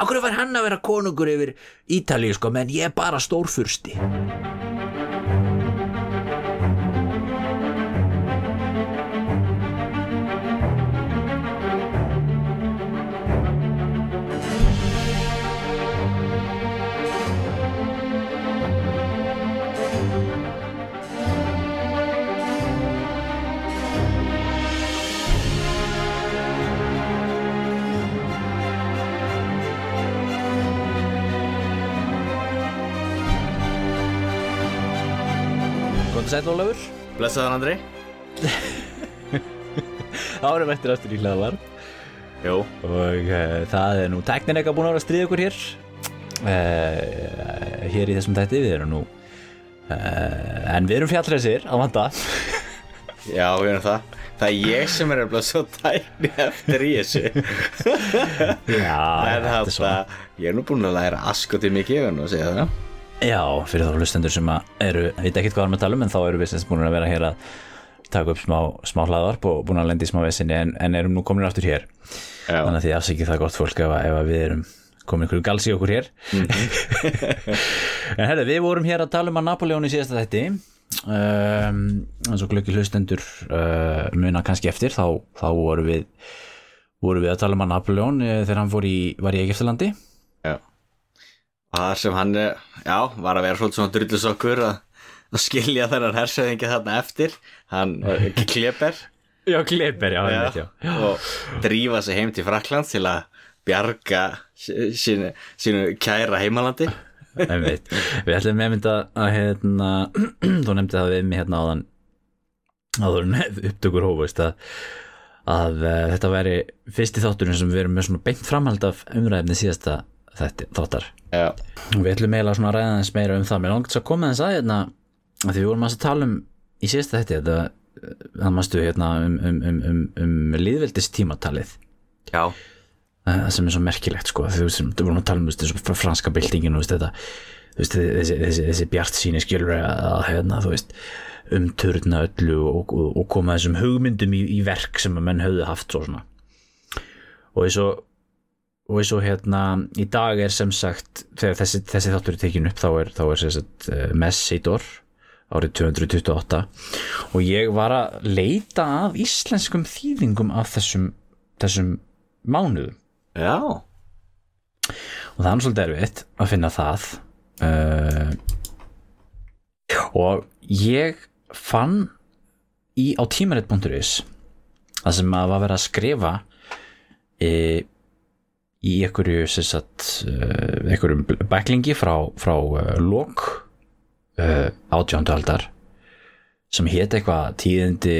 Akkur var hann að vera konungur yfir Ítalíu sko menn ég er bara stórfursti Góðan sætt Ólafur. Blessaðan Andri. Árum eftir aftur í hlaðvar Jú. Og uh, það er nú tæknin eitthvað búin að vera að stríða okkur hér. Uh, hér í þessum tætti við erum nú uh, en við erum fjallræsir á vanda. Já, við erum það. Það er ég sem er alveg svo tækni eftir í þessu. Já, þetta er svona. ég er nú búin að læra askoti mikið að segja það Já, fyrir þá hlustendur sem eru, veit ekki hvað við erum að tala um en þá eru við sem búin að vera hér að taka upp smá, smá hlaðvarp og búin að lendi í smá vesinni en, en erum nú komin aftur hér. Já, þannig að því afsækið það gott fólk ef, ef við erum komin ykkur gals í okkur hér. En herri, við vorum hér að tala um að Napoleon í síðasta þætti. Um, eins og glöggi hlustendur uh, muna kannski eftir þá, þá voru við voru við að tala um að Napoleon uh, þegar hann í, var í Egeftalandi Það sem hann, er- já, var að vera svolítið svona drullusokkur að, að skilja þennan hersöðingi þarna eftir Hann, Kleber Já, Kleber, já, já, já. já. og drífa sig heim til Frakland til að bjarga sí- sínu, sínu kæra heimalandi Einmitt. Við ætlum með mynda að hérna, þú nefndi það við mig hérna áðan áður upptökur hófust að, að uh, þetta væri fyrsti þátturinn sem við erum með svona beint framhald af umræðinni síðasta þáttar. Já, og við ætlum eiginlega svona að ræða þess meira um það. Mér langt að koma þess að hérna að því við vorum að tala um í síðasta þetta þetta það mástu hérna um, um, um, um, um líðveldistímatalið já, það sem er svo merkilegt sko þú veist, þú vorum að tala um þessu franska þú veist, þetta, veist, þessi, þessi, þessi bjart síni skilur að hérna, þú veist umturna öllu og, og, og koma þessum hugmyndum í, í verk sem að menn höfðu haft svo svona. Og eins og og eins og hérna í dag er sem sagt þegar þessi, þessi þáttur er tekin upp þá er, þá er sem sagt uh, Messidor árið 228 og ég var að leita að íslenskum þýðingum af þessum, þessum mánuðum. Já. Og það er svolítið erfitt að finna það uh, og ég fann í á tímarit.is það sem að var verið að skrifa e, í einhverju sagt, uh, einhverjum bæklingi frá, frá uh, lok uh, átjándu aldar sem hétt eitthvað tíðindi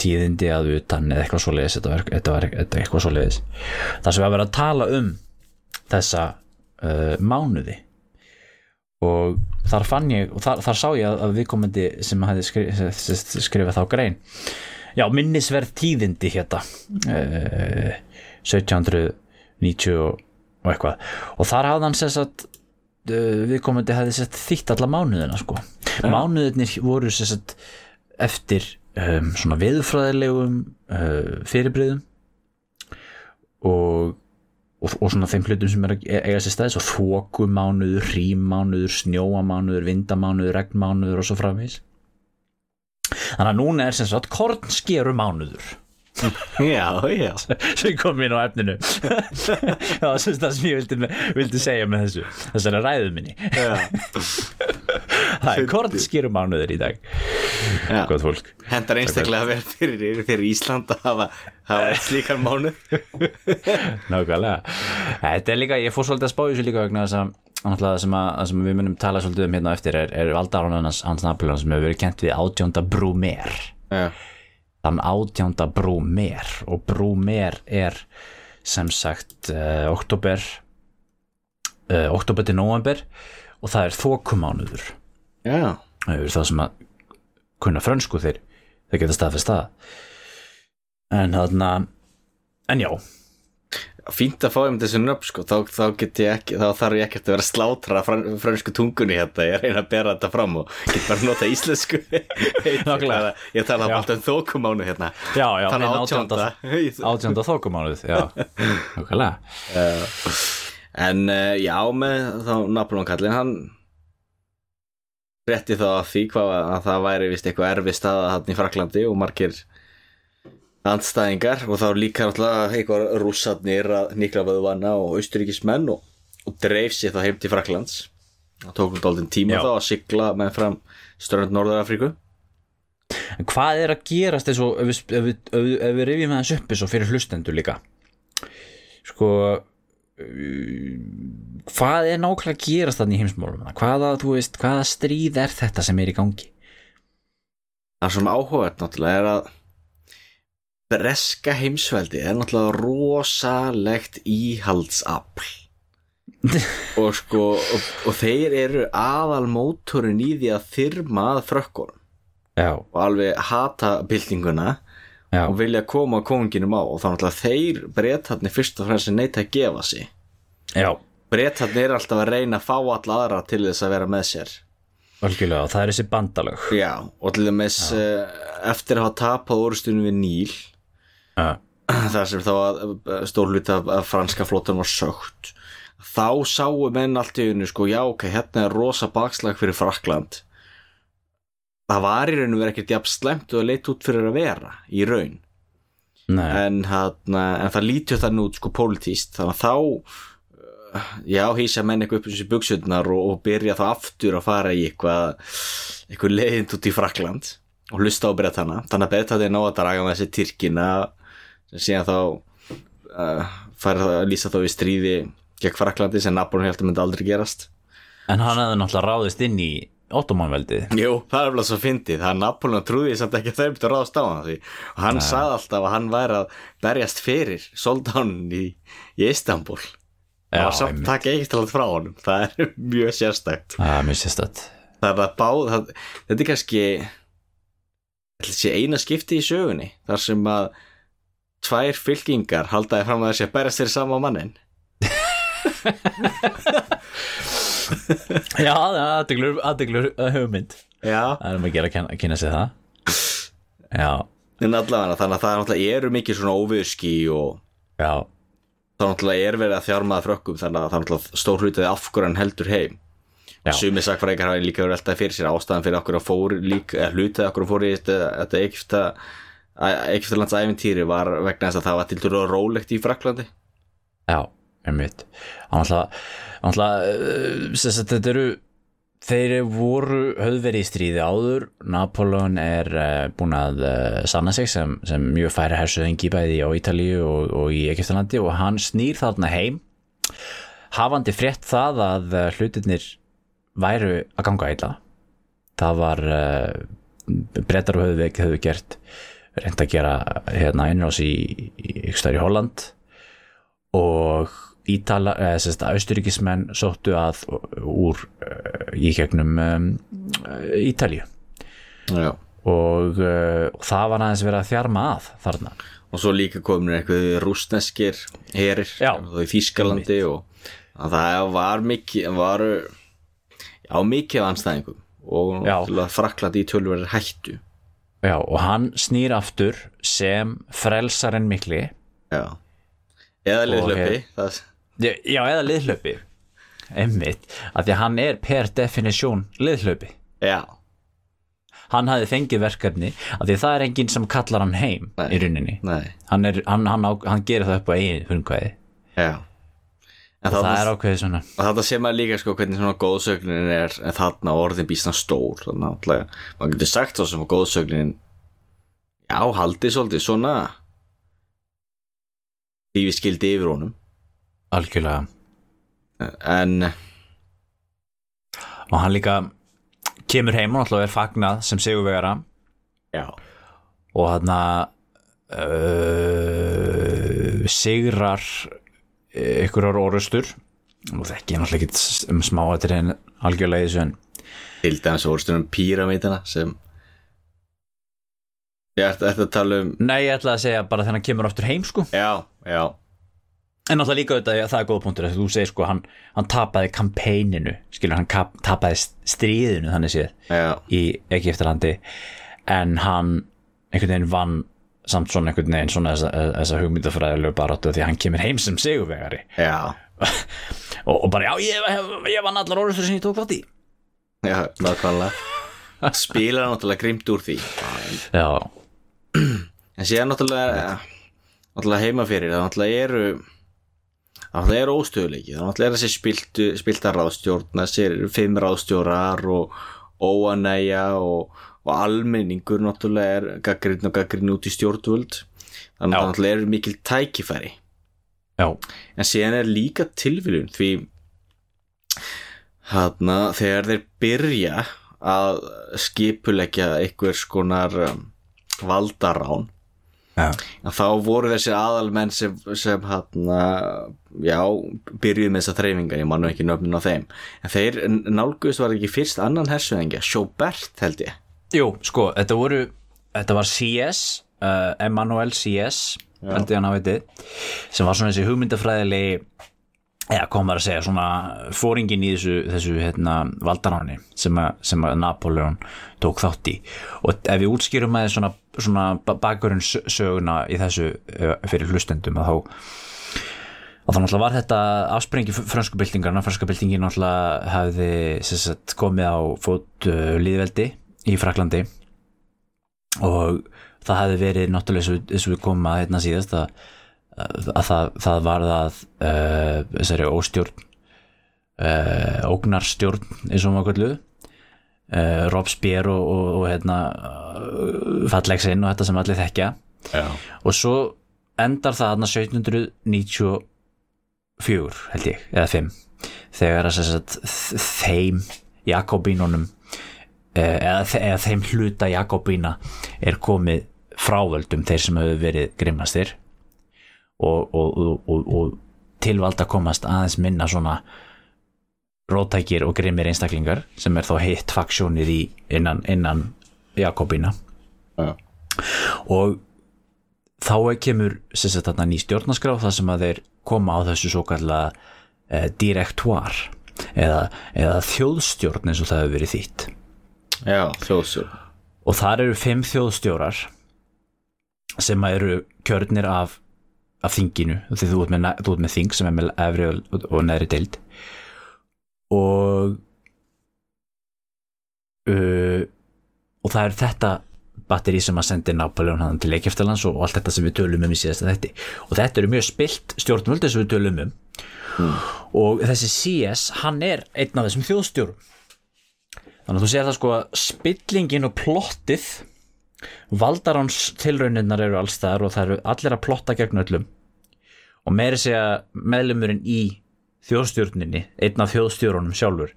tíðindi að utan eða eitthvað svoleiðis þetta var, þetta var eitthvað svoleiðis. Þar sem var verið að tala um þessa uh, mánuði. Og þar fann ég og þar, þar sá ég að, að viðkomandi sem hefði skrif, skrifað þá grein. Já, minnisverð tíðindi hérna uh, 1790 og, og eitthvað. Og þar hafði hann sess að uh, viðkomandi hefði sett þýtt alla mánuðina sko. mánuðinir voru sess að eftir um, svona veðurfræðilegum uh, fyrirbreyðum og, og, og svona þeim hlutum sem er að e- eiga sér stæðis og þókumánuður, hrímánuður, snjóamánuður, vindamánuður, regnmánuður og svo framvís þannig að núna er sem sagt kornskeru mánuður Já, já. Sem kom inn á efninu. Það var sagt það sem ég vildi, vildi segja með þessu þessari ræðu minni. Það er kornskeru mánuður í dag gott fólk. Hendar einstaklega vel fyrir, fyrir Ísland að hafa, hafa slíkan mánu Nákvæmlega. Þetta er líka, ég fór svolítið að spá þessu líka vegna þess að það sem, að, það sem við munum tala svolítið um hérna eftir er, er valdarán hans, Napoleon sem hefur verið kent við átjónda Brúmer Já, þann átjónda Brúmer og Brúmer er sem sagt uh, oktober uh, oktober til november og það er þokumánuður. Já. Það er það sem að kunna frönsku þeir þeir geta staðfest það. En þarna en já, Fínt að fá um þessu nöfn sko. Þá, þá, get ég ekki, þá þarf ég ekkert að vera slátra fran, fransku tungunni hérna. Ég reyna að bera þetta fram og get bara nota íslensku. Nákvæmlega. Ég tala alltaf um þókumánu hérna. Já, já Þannig en átjánda. átjánda þókumánuð já, nákvæmlega. En uh, já, með þá Napoleon kallinn, hann rétti þá að því hvað að það væri vist eitthvað erfi staða hann í Fraklandi og margir andstæðingar og þá líka náttúrulega eitthvað rússarnir að Nikla Vöðvanna og austuríkismenn og, og dreif sér þá heim til Fraklands það tók um dálítinn tíma Já. þá að sigla með fram strönd Norður-Afríku. En hvað er að gerast eins og ef við, við, við, rifjum aðeins upp eins og fyrir hlustendur líka? Sko uh, hvað er nákvæmlega að gerast þannig í heimsmálum hvaða, hvaða stríð er þetta sem er í gangi? Það sem áhugað náttúrulega er að breska heimsveldi er náttúrulega rosalegt íhaldsafl. Og sko og, og þeir eru aðal mótorinn í því að þyrma að frökkunum. Já, og alveg hata byltinguna já, og vilja koma konginum á. Og þá náttúrulega þeir breytarnir fyrst og fremst neita að gefa sig. Já. Breytarnir er alltaf að reyna að fá alla aðra til þess að vera með sér. Algjörlega, og það er þessi bandalög. Já, og til dæmis uh, eftir að hafa tapað orðstunum við Níl já, þar sem þá að stórluti af, af franska flótan var sögt þá sáu menn allt í einu sko, já ok, hérna er rosa bakslag fyrir Frakland það var í raun og verið ekkert jafn slemt og að leita út fyrir að vera í raun. En, hana, en það lítur þannig út sko pólitíst þannig að þá uh, já, hýsa menn eitthvað upp um þessi buksutnar og, og byrja þá aftur að fara í eitthvað eitthvað leiðind út í Frakland og hlusta á breytana þannig að breytana er ná að draga með þessi Tyrkina sem síðan þá uh, það að lýsa þá við stríði gegn Fraklandi sem Napoleon held að myndi aldrei gerast. En hann hefði náttúrulega ráðist inn í ottomanveldið. Jú, það er alveg svo fyndið það er Napoleon trúði samt ekki að þeir myndi að ráðast á hann því og hann sagði alltaf að hann væri að berjast fyrir soldánin í, í Istanbul það var samt takk ekkert alveg frá honum það er mjög sérstækt það er mjög sérstætt það er að báð það, þetta er kannski þetta sé eina skipti í sögunni þar sem að tvær fylkingar haldaði fram að þessi að berjast fyrir sama mannin já, það er aðdeglur, aðdeglur hugmynd. Já, það er um að gera að kynna, kynna sig það. Já, en allavega þannig að það er náttúrulega eru mikið svona óviðski og já, þá náttúrulega er verið að þjármaða frökkum þannig að það er náttúrulega stór hlutið af hverju hann heldur heim. Já. sumir sakfræðingar hafa líka verið alltaf fyrir sér ástæðan fyrir okkur að fór líka, hlutið okkur að fór í þetta, þetta Egypta Egyptalands æfintýri var vegna þess að það var til dæru rólegt í Fraklandi já, hann alltaf uh, þetta eru þeir voru höfðveri í stríði áður. Napoleon er uh, búin að uh, sanna sig sem, sem mjög færi hersuðingi bæði á Ítalíu og, og í Egyptalandi og hann snýr þarna heim. Hafandi frétt það að hlutirnir væru að ganga eila það var uh, brettar og höfðu, höfðu gert reynd að gera hérna innrás í, í, í, í Holland og Ítala, eða sérst austuríkismenn sóttu að úr uh, í gegnum um, Ítalíu. Já. og, uh, og það var aðeins verið að þjarma að þarna. Og svo líka komin eitthvað rústneskir herir í Þýskalandi og að það var mikið var, já, mikið af anstæðingum og Fraklandi í tölverðir hættu Já, og hann snýr aftur sem frelsarinn mikli. Já. eða liðlöpi það, Já, eða liðhlaupi. Einmitt, af því að hann er per definisjón liðhlaupi. Já, Hann hafði fengið verkefni af því að það er enginn sem kallar hann heim Nei. í rauninni. nei, Hann, er, hann, hann, á, hann gerir það upp á eigin hundkvæði já en það þarna- er ákveðið svona. Og þetta sé maður líka sko hvernig svona góðsögnin er en þarna orðin býsna stór. Þannig að maður getur sagt svo sem að góðsögnin já, haldi svolítið svona. Því við skildi yfir honum. Algjörlega. En og hann líka kemur heim og náttúrulega er fagnað sem sigurvegara. Já, og hann uh, sigrar ykkurar orustur og þekki ég náttúrulega ekki um smáatir en algjörlega í þessu en til dæmis orðstunum píramítana sem ég ætti að tala um Nei, ég ætla að segja bara hann kemur aftur heim sko. Já, já, En náttúrulega líka auðvitað, það er góða punktur að þú segir sko, hann, hann tapaði kampæninu skilur, hann kap, tapaði stríðinu þannig séð já. í Egiptalandi en hann einhvern veginn vann samt svona einhvern veginn svona þessa, þessa hugmyndafræðilegu baráttu því að hann kemur heim sem sigurvegari. Já, og, og bara, já, ég, ég, ég vann allar orðustur sem ég tók þátt í. Já, nákvæmlega. Spilar náttúrulega grimt úr því. Já, En síðan náttúrulega náttúrulega heima fyrir það náttúrulega eru það eru óstöðuleiki það náttúrulega er þessi spiltu, spilta ráðstjórn þessi eru fimm ráðstjórar og óanæja og, og almenningur náttúrulega er gaggrinn og gaggrinn út í stjórnvöld. Þannig að náttúrulega eru mikil tækifæri. Já, en síðan er líka tilviljun því þarna þegar þeir byrja að skipuleggja einhvers konar um, valdarán já, að þá voru þessi aðalmenn sem, sem hann já, byrjuð með þessa þreyfingar ég man nú ekki nöfnin á þeim. En þeir nálguðist var ekki fyrst annan hersöðingja Sjóbert held ég Jú, sko, þetta voru þetta var CS, uh, Emmanuel CS held ég hann hafa vitið sem var svona þessi hugmyndafræðilegi eða kom maður að segja svona fóringin í þessu, þessu hérna, valdaráni sem, að, sem að Napoleon tók þátt í. Og ef við útskýrum að svona, svona bakurinn söguna í þessu eh, fyrir hlustendum að þá og þá náttúrulega var þetta afsprengi frönsku byltingarna, franska byltingin náttúrulega hafði sem sagt, komið á fót uh, líðveldi í Fraklandi og það hefði verið náttúrulega eins og- við komum að hérna síðast að, að það, það var það uh, þessari óstjórn uh, ógnarstjórn eins og maður kallu uh, Robespierre og, og, og hérna fallegsinn og þetta sem allir þekkja. Já, og svo endar það þarna 1794 held ég, eða 5 þegar að sem sagt, þeim Jakobínunum eh, eða, eða þeim hluta Jakobína er komið frávöldum þeir sem hefur verið grimmastir og, og, og, og, tilvalda komast aðeins minna svona rótækir og grimmir einstaklingar sem er þá heitt faksjónið í innan, innan Jakobína. Já, og þá kemur sagt ný stjórnarskrá þar sem að þeir koma á þessu svo kallega eh, direktuar eða, eða þjóðstjórn eins og það hefur verið þýtt já þjóðsjórn og þar eru fimm þjóðstjórar sem eru kjörnir af, af þinginu. Því þú ert með, næ- þú ert með þing sem er með efri og, og neðri deild. Og uh, og það er þetta batteri sem að sendi Napoleon hann til Leikjaftalands og allt þetta sem við tölum um í síðasta þetti og þetta eru mjög spilt stjórnvöld eins og við tölum um. Og þessi CS hann er einn af þessum þjóðstjórum þannig að þú sér það sko að spillingin og plottið valdaráns tilrauninnar eru allstaðar og það eru allir að plotta gegn öllum. Og meiri segja meðlumurinn í þjóðstjórninni einn af þjóðstjórunum sjálfur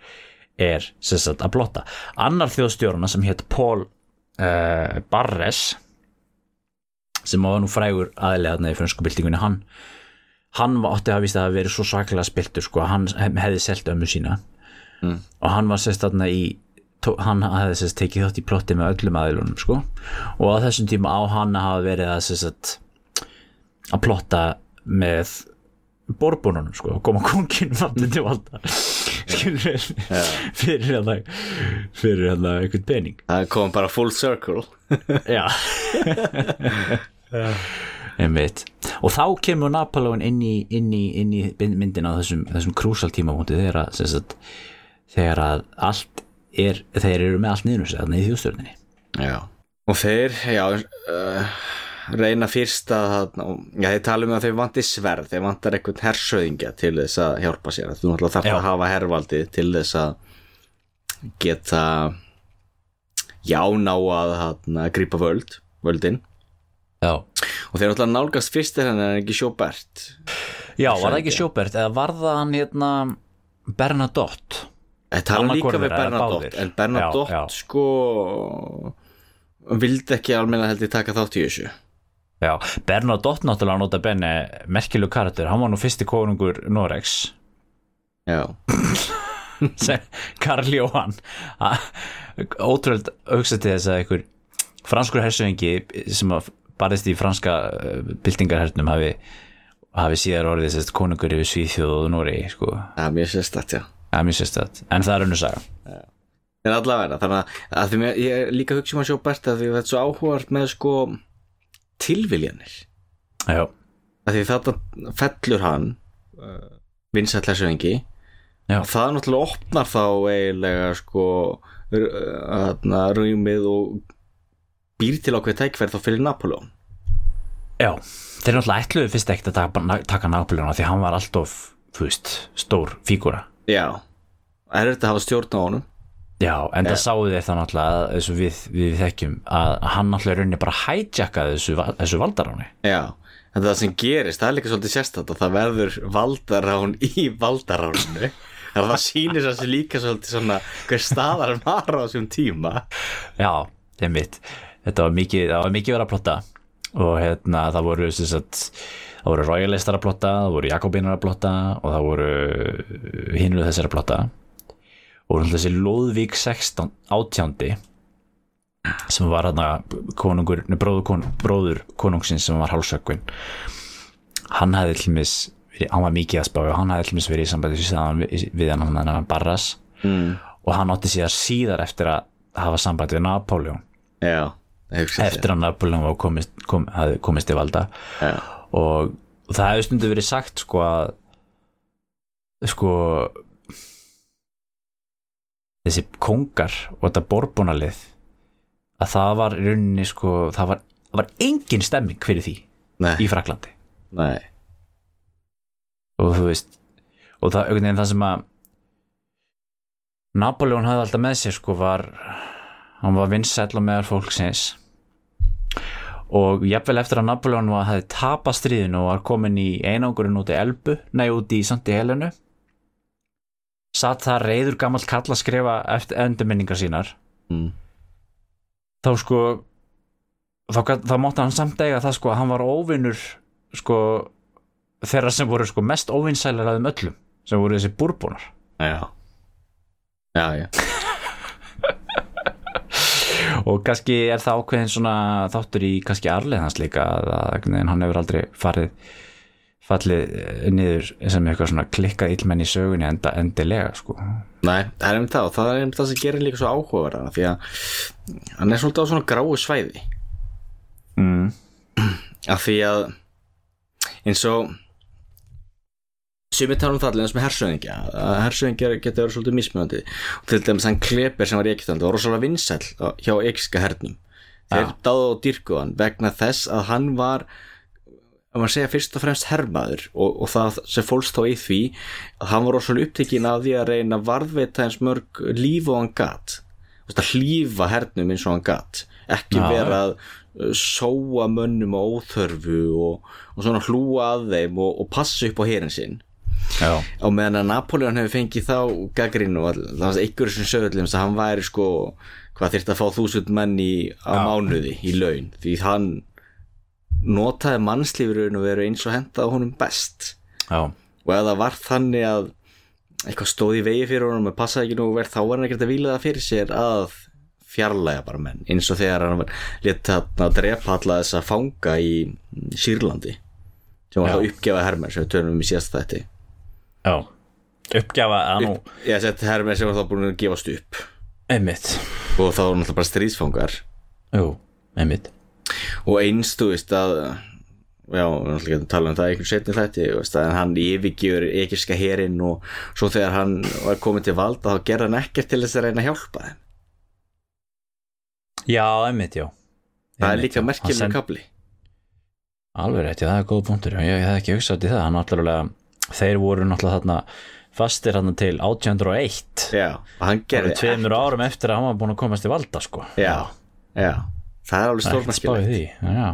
er sagt að plotta. Annar þjóðstjóruna sem hétt Paul uh, Barres sem var nú frægur aðlega í frönsku byltingunni hann hann átti að víst að hafa verið svo svaklega spiltur sko, að hann hefði selt ömmu sína. Og hann var sérst þarna í hann hefði sérst tekið þátt í plotti með öllum aðilunum sko. Og á þessum tíma á hann hafa verið að sérst að plotta með borbununum sko, koma kongin vandi til valda. Skilur fyrir hérna fyrir hérna einhvern pening. Það kom bara full circle. Já. Einmitt. og þá kemur Napoleon inn í, inn í, inn í myndina á þessum, þessum krúsal tímamóti þegar að, að allt er, þeir eru með allt niður þarna í þjóðstjórninni. Já. Og þeir, já uh, reyna fyrst að já, þeir tala um að þeir vanti sverð þeir vantar einhvern hersöðingja til þess að hjálpa sér. Þú náttúrulega þarf Já. að hafa hervaldið til þess að geta já, ná að þarna, grípa völd völdin. Já, og þeir náttúrulega nálgast fyrst er hann en ekki Sjóbert. Já var það ekki Sjóbert eða var það hann hérna Bernadotte Tala Annað líka við Bernadotte en Bernadotte Já, já. sko vildi ekki almenna held ég taka þátt í þessu. Já, Bernadotte náttúrulega nota benni merkilug karakter, hann var nú fyrsti konungur Norex já, Karl Jóhann. Ótrúld auksa til þess að einhver franskur hersöfingi sem að barðist í franska byltingarhernum hafi, hafi síðar orðið konungur yfir Svíþjóð og Nóri sko. það er mjög sérstætt, já það er mjög sérstætt, en það er önnur saga. En allavega, þannig að, að mér, ég líka að hugsa um að Sjóbert að því þetta er svo áhugart með sko tilviljanir. Já, að því þetta fellur hann uh, vinsætlæsöfingi Já. það náttúrulega opnar þá eiginlega sko þarna, rýmið og býr til ákveð tækverð þá fyrir Napoleon Já, þeir náttúrulega ætluðu fyrst ekkert að taka, taka Napoleon því hann var alltof, þú veist, stór fígúra já, er þetta að hafa stjórn á honum. Já, en það sáu þeir það náttúrulega eins og við, við þekkjum að hann náttúrulega rauninni bara hijackaði þessu, þessu valdaráni. Já, en það sem gerist það er líka svolítið sérstætt að það verður valdarán í valdaráninu. Þannig að það sýnir þessi líka svolítið svona hver staðar var á þessum tíma. Já, það er mitt Þetta var mikið, það var mikið verið að plotta og hérna það voru sagt, það voru royalistar að plotta, það voru jakobinar að plotta og það voru hinuðu þessar að plotta. Og þessi Lóðvík 16 átjándi sem var hérna bróður, kon, bróður konungsins sem var hálsökvin hann hefði til mis hann var mikið að spá og hann hefði til mis verið í sambandi við, hann hann hann Barras. Mm. og hann átti síðar síðar eftir að hafa sambandi við Napoleon já, hugsa eftir að Napoleon komist, kom, hafði komist til valda. Já. og, og það hefði stundu verið sagt sko að sko þessi kongar og þetta borbónalið að það var í rauninni sko það var, var engin stemming fyrir því nei, í Fraklandi nei. Og þú veist og það, einhvern veginn það sem að Napoleon hafði alltaf með sér sko var hann var vinsæll og meðal fólksins og jafnvel eftir að Napoleon var, hafði tapað stríðinu og var komin í einangurinn út í Elbu, nei út í Santi Helenu satt það reyður gamall kall að skrifa eftir endurminningar sínar. Mm. þá sko þá, þá mátti hann samt eiga það sko að hann var óvinnur sko þeirra sem voru sko mest óvinsælar að þeim öllum sem voru þessi búrbúnar já. Já, já, og kannski er það ákveðin svona þáttur í kannski arlið hans líka að, veginn hann hefur aldrei farið fallið eh, niður sem eitthvað svona klikkað illmenn í sögunni enda, endilega sko nei, það er einmitt það og það er einmitt það sem gerir líka svo áhugaverðan því að hann er svolítið á svona gráu svæði mm. af því að eins og sumir tala um það allir eins með hersöðingja hersöðingjar geta verið svolítið mismunandi. Og til dæmis hann Kleber sem var í Egyptalandi var rosalega vinsæll á- hjá egypska hernum. Þeir Já. dáðu og dýrku hann vegna þess að hann var að maður segja fyrst og fremst hermaður og, og það sem fólst þá í því að hann var rosalega upptekinn af því að reyna varðveita eins mörg líf og hann gat. Þú veist, að hlífa hernum eins og hann gat. Ekki Já. vera að uh, sóa mönnum á óþörfu og, og svona hlúa að þeim og, og passa upp á herin sinn já, og meðan að Napoleon hefur fengið þá gaggrinu og það var einhverjum sem sögðum að hann væri sko hvað þyrfti að fá þúsund menn í á Já. mánuði í laun. Því hann notaði mannslífurinn og veru eins og henda honum best. Já, og það var þannig að eitthvað stóð í vegi fyrir honum og passaði ekki nú verð þá var hann ekkert að víla það fyrir sér að fjarlæga bara menn. Eins og þegar hann var létt að drepa alla þessa fanga í Sýrlandi sem var þá uppgefað hermer sem við tölum um í síðast þetta já. Uppgjafa að nú? Ég sett hermer sem var þá búin að gefast upp. Einmitt. Og þá var náttúrulega bara stríðsfangar. Jú, einmitt. Og eins þú veist að já, við náttúrulega getum talað um það einhvern setni veist, að hann yfirgjör ekirska herinn og svo þegar hann var komið til valda þá gerði hann ekkert til þess að reyna að hjálpa þeim. Já, einmitt, já. Það er Einmitt, líka já. Hann merkilega send- kapli Alveg rétt, já, það er góð punktur. Já, ég, ég hef ekki hugsað til það, hann náttúrulega þeir voru náttúrulega þarna fastir þarna til 1801 já, hann gerði tveimur árum eftir að hann var búin að komast til valda sko. Já, já, það er alveg er já,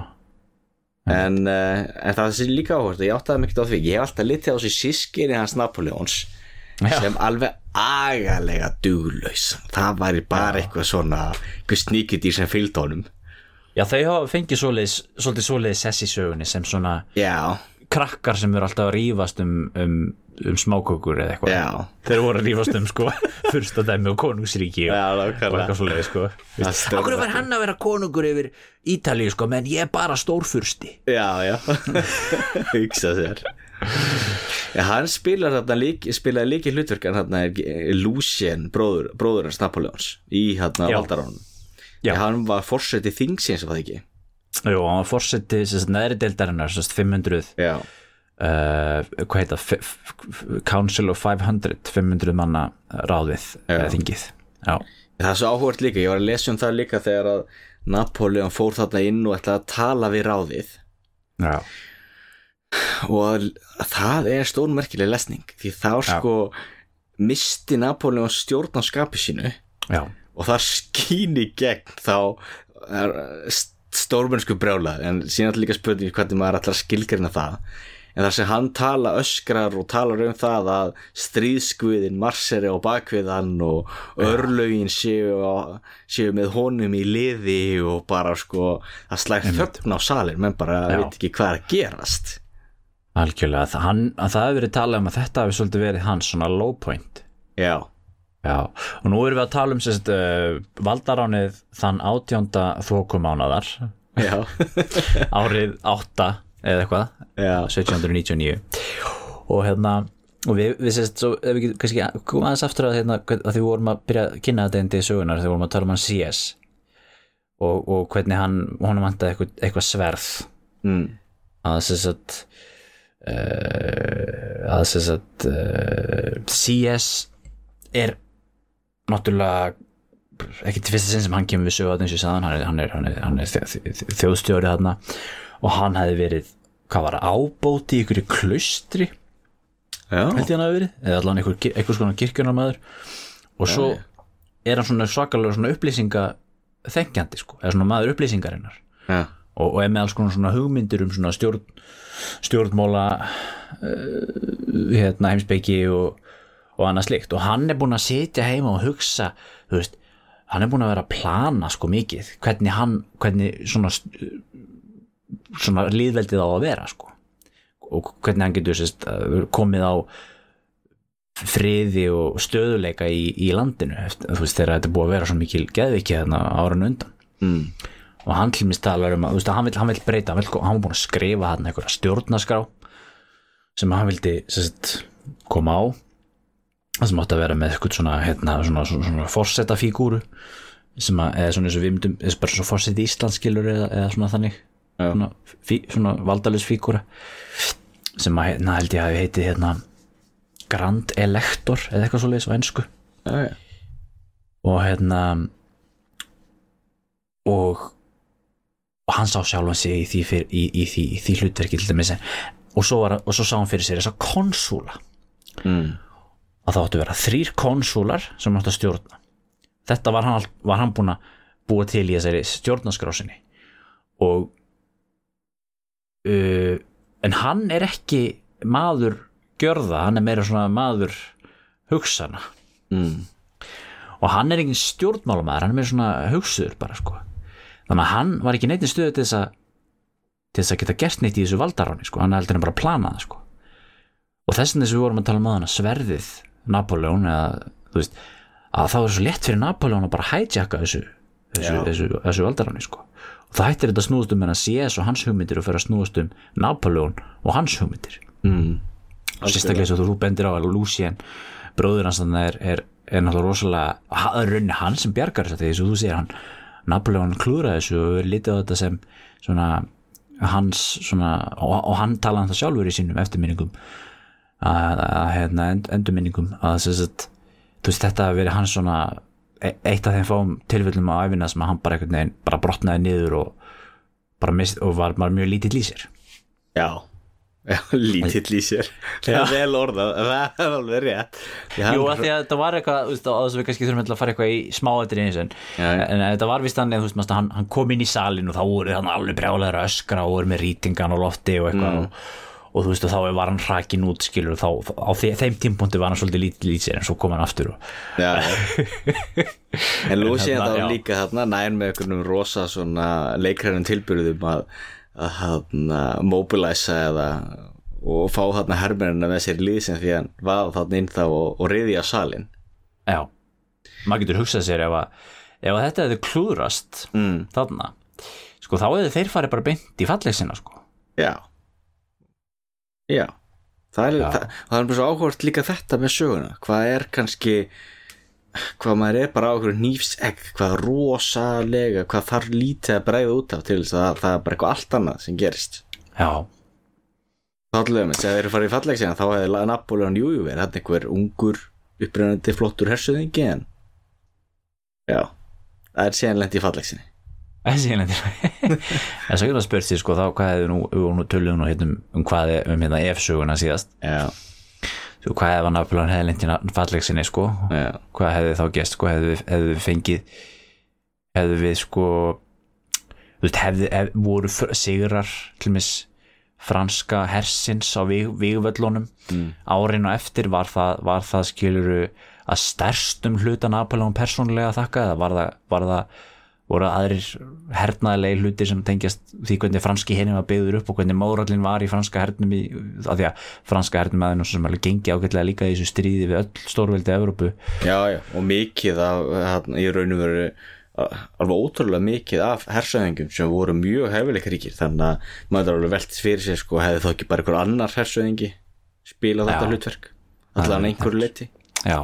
en, uh, en það sé líka áhört ég áttaði mikið á því, ég hef alltaf litið á þessi sískinni hans Napoleons Já. sem alveg agalega duglaus það væri bara eitthvað svona eitthvað sníkudýr sem fylgd honum. Já þau fengið svolítið svoleiðis sess í sögunni sem svona já, krakkar sem eru alltaf að rífast um, um, um smákökur eða eitthvað. Þeir voru að rífast um sko fyrsta dæmi og konungsríki og, Já, og eitthvað svoleiðis sko. Akkur var hann að vera konungur yfir Ítalíu sko menn ég er bara stórfursti. Já, já. Hugsa sér. Já, Hann spilar þarna lík, spilaði líki hlutverk en þarna er Lucien bróður, bróður hans Napoleons í þarna Já. Hann var forseti þingsins var það ekki Jú, hann var fórseti neðri deildarinnar sérst 500 Já, uh, hvað heita F- F- Council of 500 500 manna ráðið þingið. Já, Það er svo áhugart líka, ég var að lesa um það líka þegar að Napoleon fór þarna inn og ætlaði að tala við ráðið. Já, og að- það er stórmerkileg lesning því þá sko misti Napoleon stjórn á skapi sínu já, og það skín í gegn þá er stórmennsku brjálað en síðan er líka spurning hvernig maður ætlar að skilgrina það. En þar sem hann tala öskrar og talar um það að stríðskviðin marseri á bakviðan og örlögin séu, séu með honum í liði og bara sko það slægt þögn á salir menn bara Já. veit ekki hvað er að gerast. Algjörlega það, hann, að það hefur verið talað um að þetta hefur svolítið verið hans svona low point. Já, já, og nú erum við að tala um sérst, uh, valdaránið þann átjánda þókumánadar já, árið 8 eða eitthvað. Já. 1799 og hérna og við, við sérst, svo ef við getum kannski koma aðeins aftur að hérna, að því vorum að byrja að kynna þetta endi í sögunar við vorum að tala um hann CS og, og hvernig hann honum vantaði eitthvað, eitthvað sverð. Mm. að sérst að uh, að sérst að uh, CS er náttúrulega ekki til fyrsta sinn sem hann kemur við sögu eins og ég sagði hann, hann er, hann er, hann er, þjó- þjó- þjóðstjóri þarna. Og hann hefði verið hvað var það, ábóti í klaustri já, held ég hann hafi verið eða allan einhver, einhver svona kirkjunarmaður. Og svo er hann svona svakalega svona upplýsinga þengjandi sko, eða svona maður upplýsingarinnar. Já, og, og er með alls konar svona hugmyndir um svona stjórn, stjórnmóla uh, hérna heimsbyggi og, og annað slikt og hann er búin að sitja heima og hugsa veist, hann er búin að vera að plana sko mikið, hvernig hann hvernig svona svona líðveldið á að vera sko. Og hvernig hann getur sérst, komið á friði og stöðuleika í, í landinu veist þegar þetta er búið að vera svo mikil geðviki þarna árun undan. Mm. og hann til mér talar um að veist, hann, vill, hann vill breyta, hann, vill, hann var búin að skrifa hann einhverja stjórnaskrá sem hann vildi sest, koma á það sem átti að vera með eitthvað svona, hérna, svona, svona, svona forseta fígúru sem að, eða svona eins og við myndum eða bara svona forseti Íslandskilur eða, eða svona þannig. Svona, fí, svona valdalus fígúra sem að hérna held ég að heiti hérna Grand Elector eða eitthvað svo leis á ennsku já, já. og hérna og og hann sá sjálfan sig í því, fyr, í, í því, í því hlutverki til dæmis. Og svo, var, og svo sá hann fyrir sér þessa konsúla. Mm. Að það áttu að vera þrýr konsúlar sem áttu að stjórna. Þetta var hann, var hann búin að búa til í þessari stjórnaskrásinni og uh, en hann er ekki maður gjörða, hann er meira svona maður hugsana. Mm. og hann er engin stjórnmálamaður hann er meira svona hugsuður bara sko. Þannig að hann var ekki neitt í stöðu til þess að til þess að geta gert neitt í þessu valdaráni sko, hann heldur en bara að plana það sko. Og þess vegna að við vorum að tala um aðan að sverðið Napoleon eða veist að það var svo létt fyrir Napoleon að bara hijacka þessu þessu, þessu, þessu valdaráni sko. Og það hættir þetta að snúast um hennar CS og hans hugmyndir og fyrir að snúast um Napoleon og hans hugmyndir. Mm. og sérstaklega eins og þú bendir á að Lucien bróður hans er, er, er náttúrulega rosalega, það er rauninni hann sem bjargar þess að því eins og þú segir hann Napoleon klúraði þessu og er litið á þetta sem svona hans svona, og, og hann talaði um það sjálfur í sínum eftirminningum að, að hérna, end, endurminningum að að þú veist þetta hafi verið hans svona e- eitt af þeim fáum tilfellum á æfina sem að hann bara einhvern veginn bara brotnaði niður og bara mist, og var, var mjög lítill í sér. Já, já lítill í sér. Það er vel orðað, það er alveg rétt. Jú, af því að þetta var eitthvað, á þess að við kannski þurfum að fara eitthvað í smáættir eins en, þetta var vist þannig, að, hann, hann kom inn í salin og þá voru hann alveg brjálæður að öskra og voru með rýtingan og lofti og eitthvað og, þú veist, og þá var hann hrakin út, skilur, þá, á þe þeim tímpunkti var hann svolítið lítið sér en svo kom hann aftur og, Já. En Lucy Hérna, þá já. líka þarna nær með einhvernum rosa svona leikrænum tilbyrðum að, að þarna mobilæsa eða og fá þarna hermennina með sér í liðsinn því hann var þarna inn þá og, og reyði á salin já, maður getur hugsað sér ef að, ef að þetta hefði klúðrast mm. þarna, sko, þá hefði þeir farið bara beint í fallegsina, sko Já Já. Það er, það, það er bara svo áhvert líka þetta með söguna. Hvað er kannski hvað maður er bara á okkur nýfsegg hvað rosalega, hvað þarf lítið að bregða út af til þess að það er bara eitthvað allt annað sem gerist. Já. Þáttlega, sem þeir eru farið í falleg síðan þá hefði Napoleon Jújú verið hann einhver ungur upprennandi flottur hersöðingi en já, það er síðan lent í falleg sinni Þessi einlendir En svo getur það spurt sér sko þá hvað hefði nú, nú tölum nú hérna um hvað er- um hérna F-söguna síðast. Já, svo hvað Napoleon hefði lendið fallegsinni sko? Já, hvað hefði þá gest sko? Hefði, við- fengið hefði við sko þú veist hefði, hef, voru sigrar til mis franska hersins á vig, vigvöllunum. Mm. árin og eftir var það, var það skiluru að stærstum hluta Napoleon persónulega þakka eða var það, var það voru aðrir hernaðilegi hluti sem tengjast því hvernig franski hernum var byggður upp og hvernig mórallin var í franska hernum í, að því að franska hernum aðeins sem alveg gengi ágætlega líka í þessu stríði við öll stórveldi Evrópu. Já, já og mikið af, hann, í raun og veru alveg ótrúlega mikið af hersöðingum sem voru mjög hefileika ríkir þannig að maður er alveg velt fyrir sér sko hefði þá ekki bara einhver annar hersöðingi spilað þetta hlutverk? Allan einhverju leiti já,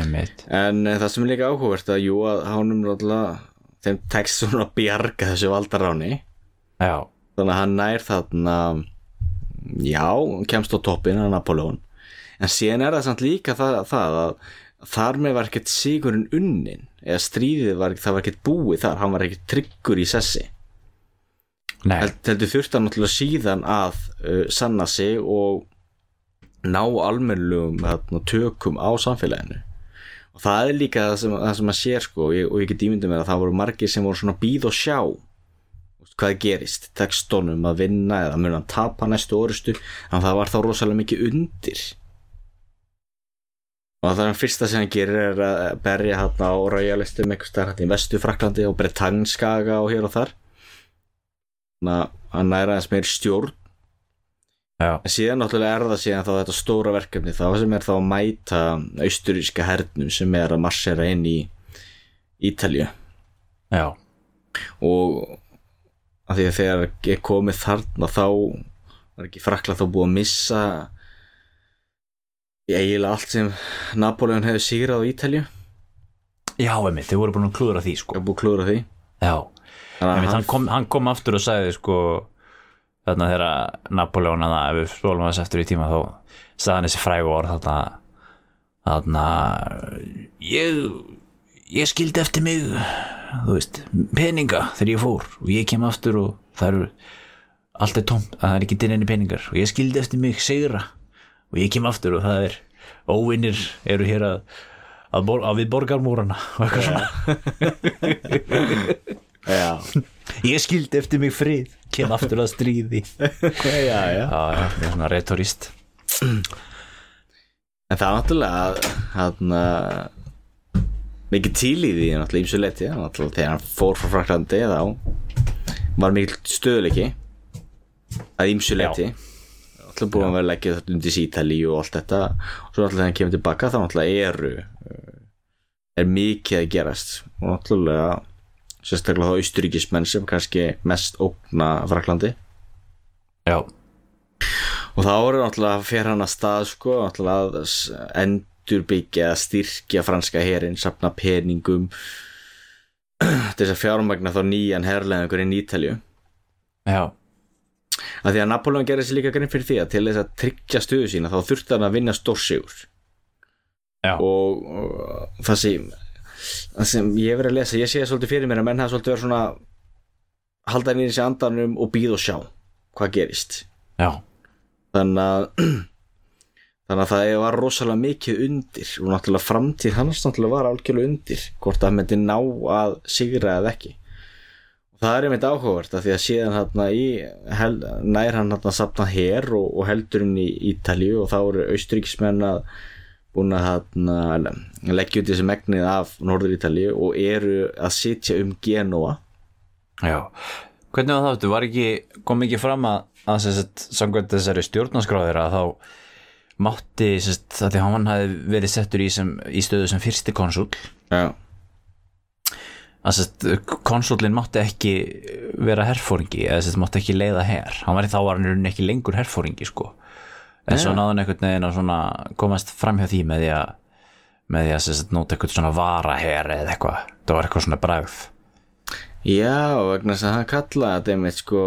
einmitt. En e, það sem er líka áhugavert að jú að hánum náttúrulega þeim tekst svona að bjarga þessu valdaráni. Já, þannig að hann nær þarna já, kemst á toppin að Napoleon en síðan er það samt líka það, það að þar með var ekkert sigurinn unnin eða stríðið var, það var ekkert búið þar hann var ekkert tryggur í sessi. Heldur þurfti hann náttúrulega síðan að uh, sanna sig og ná almennlegum þarna, tökum á samfélaginu það er líka það sem, það sem að sér sko og ég, og ég get ímyndið mér að það voru margir sem voru svona býð og sjá. Hvað gerist, tekstónum að vinna eða mun hann tapa næstu orustu en það var þá rosalega mikið undir. Og það er fyrsta sem hann gerir er að berja hann á raujalistum eitthvað stærn í vestu Fraklandi og Bretagnskaga og hér og þar. Þannig að hann næra aðeins meir stjórn já, en síðan náttúrulega er það síðan þá þetta stóra verkefni þá sem er þá að mæta austuríska hernum sem er að marsera inn í Ítalju já. Og að því að þegar er komið þarna þá var ekki frakla þá búið að missa eiginlega allt sem Napoleon hefur sigrað á Ítalju já, einmitt, þau voru búin að klúra því sko. Og búið að klúra því. Já, einmitt, hann- hann kom, hann kom aftur og sagði sko þarna þegar Napoleon að ef við spólum þess eftir í tíma þá sagði hann þessi frægu orð þarna. Þarna ég ég skildi eftir mig þú veist, peninga þegar ég fór og ég kem aftur og það eru allt er tómt, að það er ekki dinninni peningar. Og ég skildi eftir mig sigra og ég kem aftur og það er óvinnir eru hér að, að, bor, að við borgarmúrana og eitthvað svona. Já, ég skildi eftir mig frið kem aftur að stríði. Já, já. það er svona retorist. En það er náttúrulega hann mikið til í því náttúrulega ímsu leti náttúrulega þegar hann fór frá Fraklandi þá var mikil stöðuleiki að ímsu leti náttúrulega búið að vera leggja þetta undir sítali og allt þetta. Og svo náttúrulega þegar hann kemur tilbaka þá náttúrulega eru uh, er mikið að gerast. Og náttúrulega sérstaklega þá austuríkismenn sem kannski mest ógna Fraklandi já, og þá er náttúrulega fyrir hann að stað sko, náttúrulega að endurbyggja styrkja franska herin sapna peningum til þess að fjármagna þá nýjan herleðingur inn í Ítalju já, að því að Napoleon gerði sér líka grein fyrir því að til þess að tryggja stöðu sína þá þurfti hann að vinna stórsigur. Já, og, og það sem það sem ég hef verið að lesa, ég sé það svolítið fyrir mér að menn hafa svolítið verið svona halda nýri sér andanum og býð og sjá hvað gerist. Já, þannig að þannig að það var rosalega mikið undir og náttúrulega framtíð hans náttúrulega var algjörlega undir hvort að myndi ná að sigra eða ekki. Og það er einmitt áhugavert að því að síðan hann í hel, nær hann hann að sapna her og, og heldur hann í Ítalju og þá eru austuríkismenn að búin að leggja út þessi megnið af Norður Ítalju og eru að sitja um Genoa já. Hvernig var það, þú var ekki kom ekki fram að, að sagt, samkvæmt þessari stjórnarskráðir að þá mátti, sagt, að því hann hafi verið settur í, sem, í stöðu sem fyrsti konsúl? Já, konsúlin mátti ekki vera herfóringi eða mátti ekki leiða her. Hann var í þá var hann ekki lengur herfóringi sko en svo hann einhvern veginn að svona komast fram hjá því með því að með því að sem sagt, nóta eitthvað svona varaher eða eitthvað, það var eitthvað svona bragð. Já, vegna þess að hann kallaði þetta einmitt sko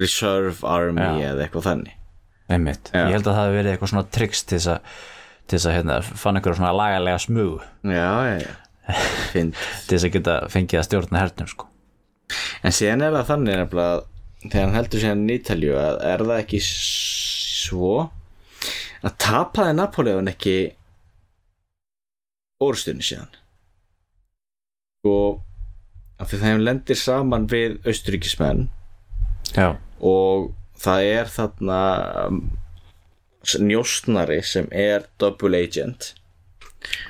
reserve army Já. eða eitthvað þannig. Einmitt, Já. ég held að það hefði verið eitthvað svona tricks til þess að til þess að hérna, fann einhverja svona lagalega smugu já, já, já. Til þess að geta fengið að stjórna hernum sko. en síðan er það þannig nefnilega þegar hann heldur síðan í Ítalju að er það ekki svo að tapaði Napoleon ekki orðstunni síðan. Og af því þeim lendir saman við austuríkismenn já, og það er þarna um, njóstnari sem er double agent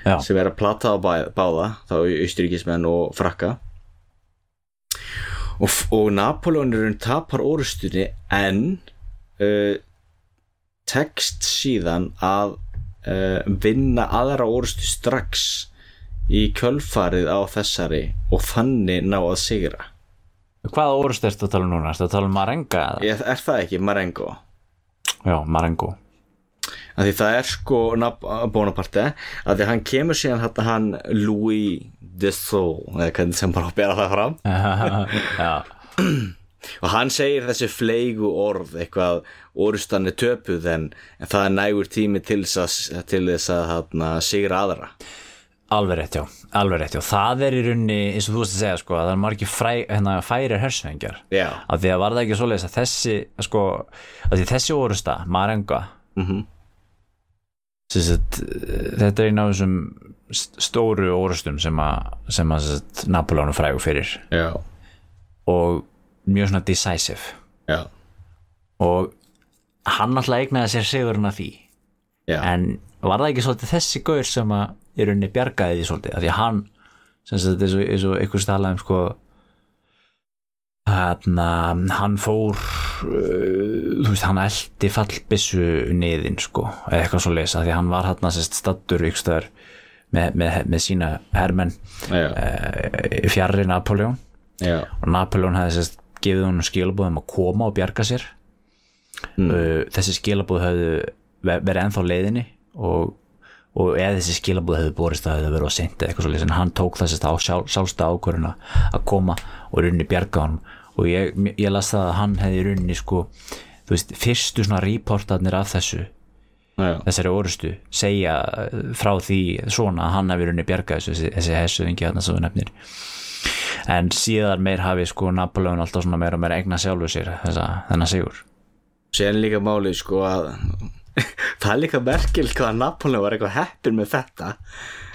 já, sem er að plata á báða þá austuríkismenn og frakka. Og, og Napoleonurinn tapar orustunni en uh, tekst síðan að uh, vinna aðra orustu strax í kjölfarið á þessari og þannig ná að sigra. Hvaða orðust ertu að tala um núna, ertu að tala um Marenga eða? er, það ekki Marengo? já, Marengo. Að því það er sko Nap- Bonaparte að því hann kemur síðan þetta hann Louis de Sceaux eða hvernig sem bara bera það fram. Já, og hann segir þessi fleigu orð eitthvað orustan er töpuð en, en það er nægur tími til þess að, til þess að hana, sigra aðra. Alveg rétt já. Alveg rétt já, það er í rauninni eins og þú veist að segja sko, að það er margir fræ, hérna, færir hersöngjar af því að var það ekki svoleiðis að þessi sko, að því þessi orusta, Marenga mm Sett, þetta er eina af þessum st- stóru orustum sem að, að sett, Napoleon er frægur fyrir. Já, og mjög svona decisive. Já, og hann alltaf eignaði sér sigurinn af því. Já, en var það ekki svolítið þessi gaur sem að í rauninni bjargaði því svolítið? Af því að hann sagt eins og, eins og einhvers talaði um sko hann, hann fór uh, þú veist hann eldi fallbissu niðin sko eða eitthvað svo lesa því að hann var hann sérst stattur ykkur með, með, með sína hermenn já, uh, fjarrri Napoleon já, og Napoleon hefði sérst gefið honum skilabóðum að koma og bjarga sér. Uh, þessi skilabóð hefðu ver- verið ennþá leiðinni og, og eða þessi skilabóð hefðu borist að hefðu verið seint eða eitthvað svo en hann tók þessast á sjálf, sjálfsta ákvöruna að koma og runni bjarga honum. Og ég, ég las það að hann hefði runni sko, þú veist, fyrstu svona reportarnir af þessu já, þessari orustu segja uh, frá því svona að hann hefði runni bjarga þessu þessi, hessuðingi þarna svo nefnir en síðar meir hafi sko Napoleon alltaf svona meira og meira egna sjálfu sér þennan sigur. Sér líka málið sko að það er líka merkil hvað að Napoleon var eitthvað heppin með þetta.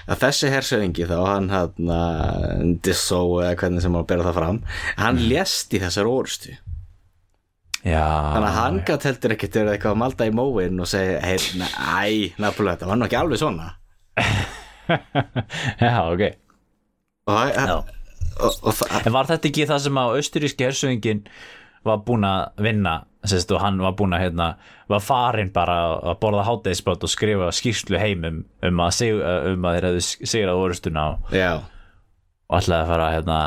Að þessi hersöðingi þá hann hann Dissó eða hvernig sem hann bera það fram hann lést í þessar orustu já, þannig að hann gætt heldur ekkert verið eitthvað að malda í móin og segja hei, næ, Napoleon, þetta var nú ekki alveg svona. Já, ok. Og, já. Og, og en var þetta ekki það sem að austuríski hersöðingin var búin að vinna? Sérst, og hann var búin að hérna, var farin bara að borða hátæðisbátt og skrifa skýrslu heimum um að, sig, um að þeir hefðu sigrað orustuna og, og ætlaði að fara hérna,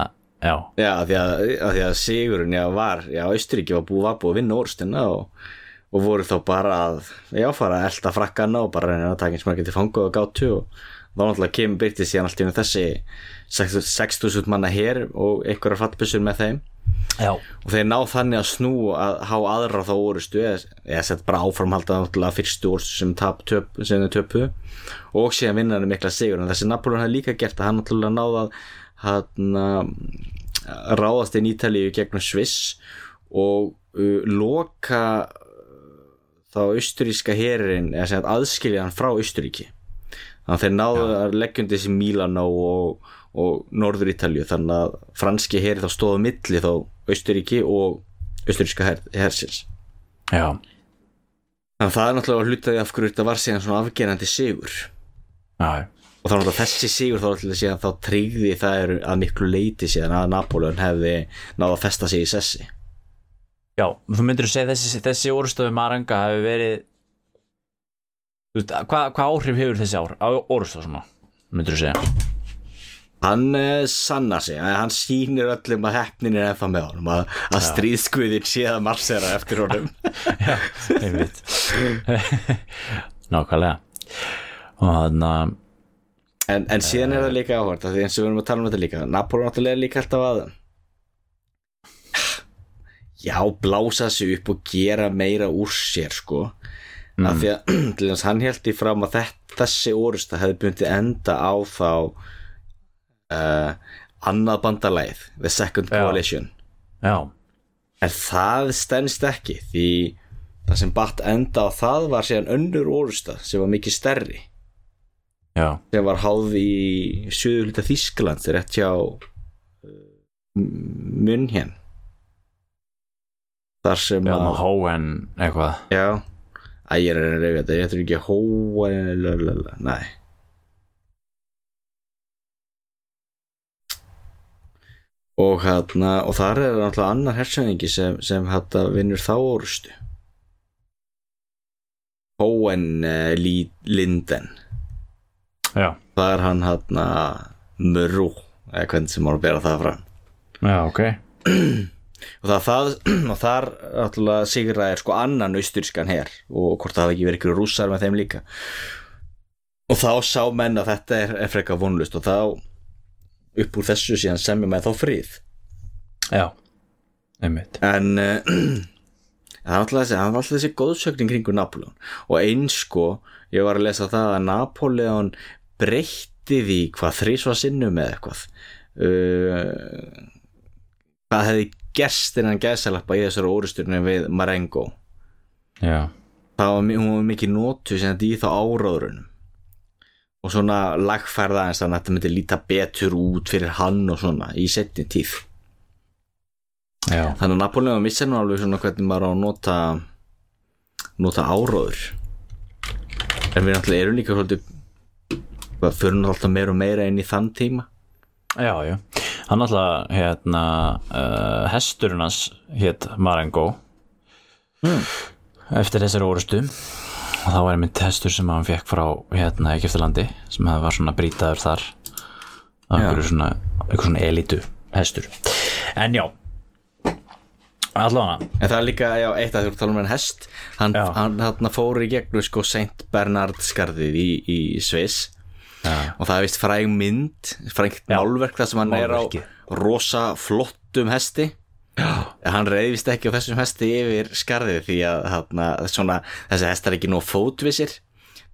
já, já, af því að, að því að Sigurinn já, var, já, Austuríki var búið, var búið að vinna orustina og, og voru þá bara að, já, fara að elda frakkana og bara reyna að taka eins margir til fangu og gátu og þá náttúrulega kemur byrtið síðan allt í þessi 6.000 manna hér og einhverjar fattbissur með þeim. Já, og þeir ná þannig að snú að há aðra þá orustu eða, eða sett bara áframhalda náttúrulega fyrstu orustu sem, tap, töp, sem þeir töpu og síðan vinna hann mikla sigur. En þessi Napoleon hafði líka gert að hann náttúrulega náða að hann, ráðast inn Ítalíu gegnum Sviss og uh, loka uh, þá austuríska herin eða aðskilja hann frá Austuríki þannig að þeir náðu að leggjum þessi Mílanó og, og Norður Ítalju þannig að franski heri þá stóðu milli þá Austuríki og austuríska her, hersins. Já, þannig að það er náttúrulega hlutaði af hverju þetta var síðan svona afgerandi sigur. Já, og þá náttúrulega þessi sigur þá náttúrulega síðan þá tryggði það er að miklu leiti síðan að Napoleon hefði náða að festa sig í sessi. Já, þú myndir segja þessi, þessi orustöfu Maranga hafi verið hvað hva áhrif hefur þessi ár, orustöfu svona myndir þú segja hann uh, sannar sig, að hann sýnir öllum að heppnin er ennþá með honum að, að stríðskuðin sé að marsera eftir honum. Já, einmitt. Nákvæmlega. Og þannig að en, en síðan er það líka áhvert því eins og við erum að tala um þetta líka Napoleon náttúrulega er líka alltaf að já, blása sig upp og gera meira úr sér sko. Mm. af því að til hann held í fram að þetta, þessi orusta hefði bundið enda á þá uh, annað bandalæð The Second Já. Coalition. Já, en það stennst ekki því það sem batt enda á það var síðan önnur orusta sem var mikið stærri. Já, sem var háð í söðu hluta Þískland rétt hjá uh, munn hér þar sem já, að Hóen eitthvað. Já, að ég er að reyja þetta ég ætla ekki að hóa lalala, og hérna og þar er náttúrulega annar hersöðingi sem, sem hérna vinnur þá orustu Hóen uh, Linden. Já, það er hann hérna Murru eða hvernig sem maður að bera það fram. Já, ok. Og það, það og þar náttúrulega sigra er sko annan austurískan her. Og hvort það hafi ekki verið ykkur rússar með þeim líka. Og þá sá menn að þetta er, er frekar vonlust og þá upp úr þessu síðan semjum með þá frið. Já, einmitt. En uh, það var alltaf þessi, góðsögnin kringu Napoleon og eins sko ég var að lesa það að Napoleon breytti því hvað þrísva sinnum með eitthvað. Uh, hvað hefði gerst innan gæsalappa í þessari orusturinu við Marengo? Já, það var, var mikið nótu sem þetta í þá áráðurunum og svona lagfærða eins þannig að þetta myndi líta betur út fyrir hann og svona í setni tíð. Já, þannig að Napoleon missa nú alveg svona hvernig maður á að nota nota áróður. En við náttúrulega erum líka svolítið fyrir náttúrulega meira og meira inn í þann tíma. Já, já. Hann alltaf, hérna uh, hesturinn hans hétt Marengo. Hmm. eftir þessari orustu og það var einmitt hestur sem hann fekk frá hérna Egiptalandi sem það var svona brítaður þar. Það var svona, svona elitu hestur. En já. Allavega. En það er líka, já, eitt að þú tala um en hest. Hann, hann, hann fór í gegnum sko Saint Bernard skarðið í, í Sviss. Já, og það er vist fræg mynd frægt málverk þar sem hann málverkið. er á rosa flottum hesti hann reyðist ekki á þessum hesti yfir skarðið því að hana, svona, þessi hestar er ekki nú fótvisir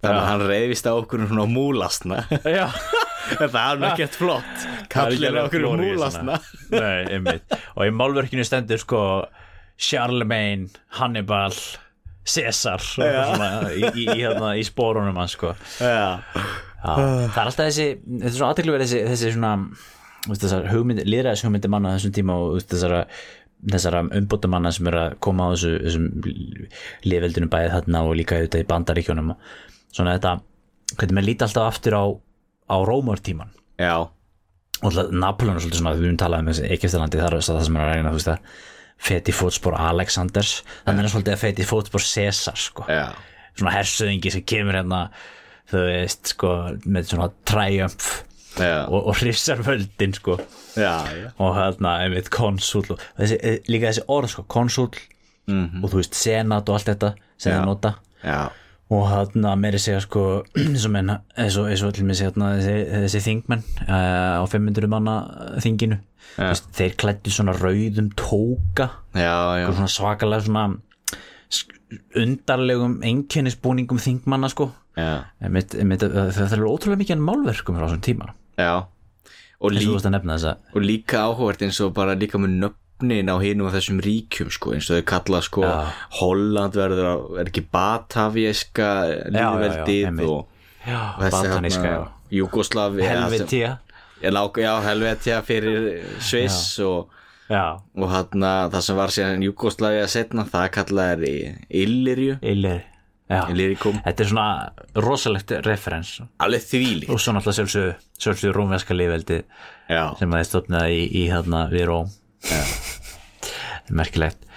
þannig að hann reyðist á okkur svona múlasna já. en það er nú ekkert flott. Kallir alveg okkur glóríu múlasna svona. Nei, Og í málverkinu stendur sko Charlemagne, Hannibal svona, í, í, í, hérna, í spórunum hans sko. Já, Já, það er alltaf þessi þetta er svo aðteklu verið þessi, þessi svona veist, þessar hugmyndi, manna þessum tíma og þessara þessara umbóta manna sem er að koma á þessu, þessum liðveldinu bæði þarna og líka auðvitað í bandaríkjónum svona þetta, hvernig maður líti alltaf aftur á, á rómörtíman já, og Napoleon er svolítið svona, við höfum talað um þessi Egyptalandi þar það sem er að reyna þú veist að feti fótspor Alexanders. Þannig er svolítið að feti fótspor Caesar sko. Svona hersöðingi sem kemur hérna þú veist sko með svona triumph já, og, og hrissar völdin sko og hérna einmitt konsúl og þessi, eh, líka þessi orð sko konsúl Mhm. og þú veist senat og allt þetta sem það nota já. og hérna meiri segja sko eins og mig hérna, þessi, þingmenn uh, á 500 manna þinginu Já. veist, þeir klættu svona rauðum tóka já, svona svakalega svona undarlegum einkennisbúningum þingmanna sko já. einmitt, einmitt, það, er ótrúlega mikið málverkum frá þessum tíma já. og eins og líka að og áhugavert eins og bara líka með nöfnin á hinum af þessum ríkjum sko, eins og þau kalla sko Já. Holland verður að, er ekki Batavíska líðveldið einmitt. og, og bataníska Júgoslavi helvetía já, helvetja fyrir Sviss og, og hérna það sem var síðan Júgoslavi að setna það kallaði Illyrju. Illir þetta er svona rosalegt referens alveg þvílík og svo náttúrulega sjálfsög sjálfsög rómverska liðveldi sem að þið stofnaði í, í hérna við Róm. Þetta er merkilegt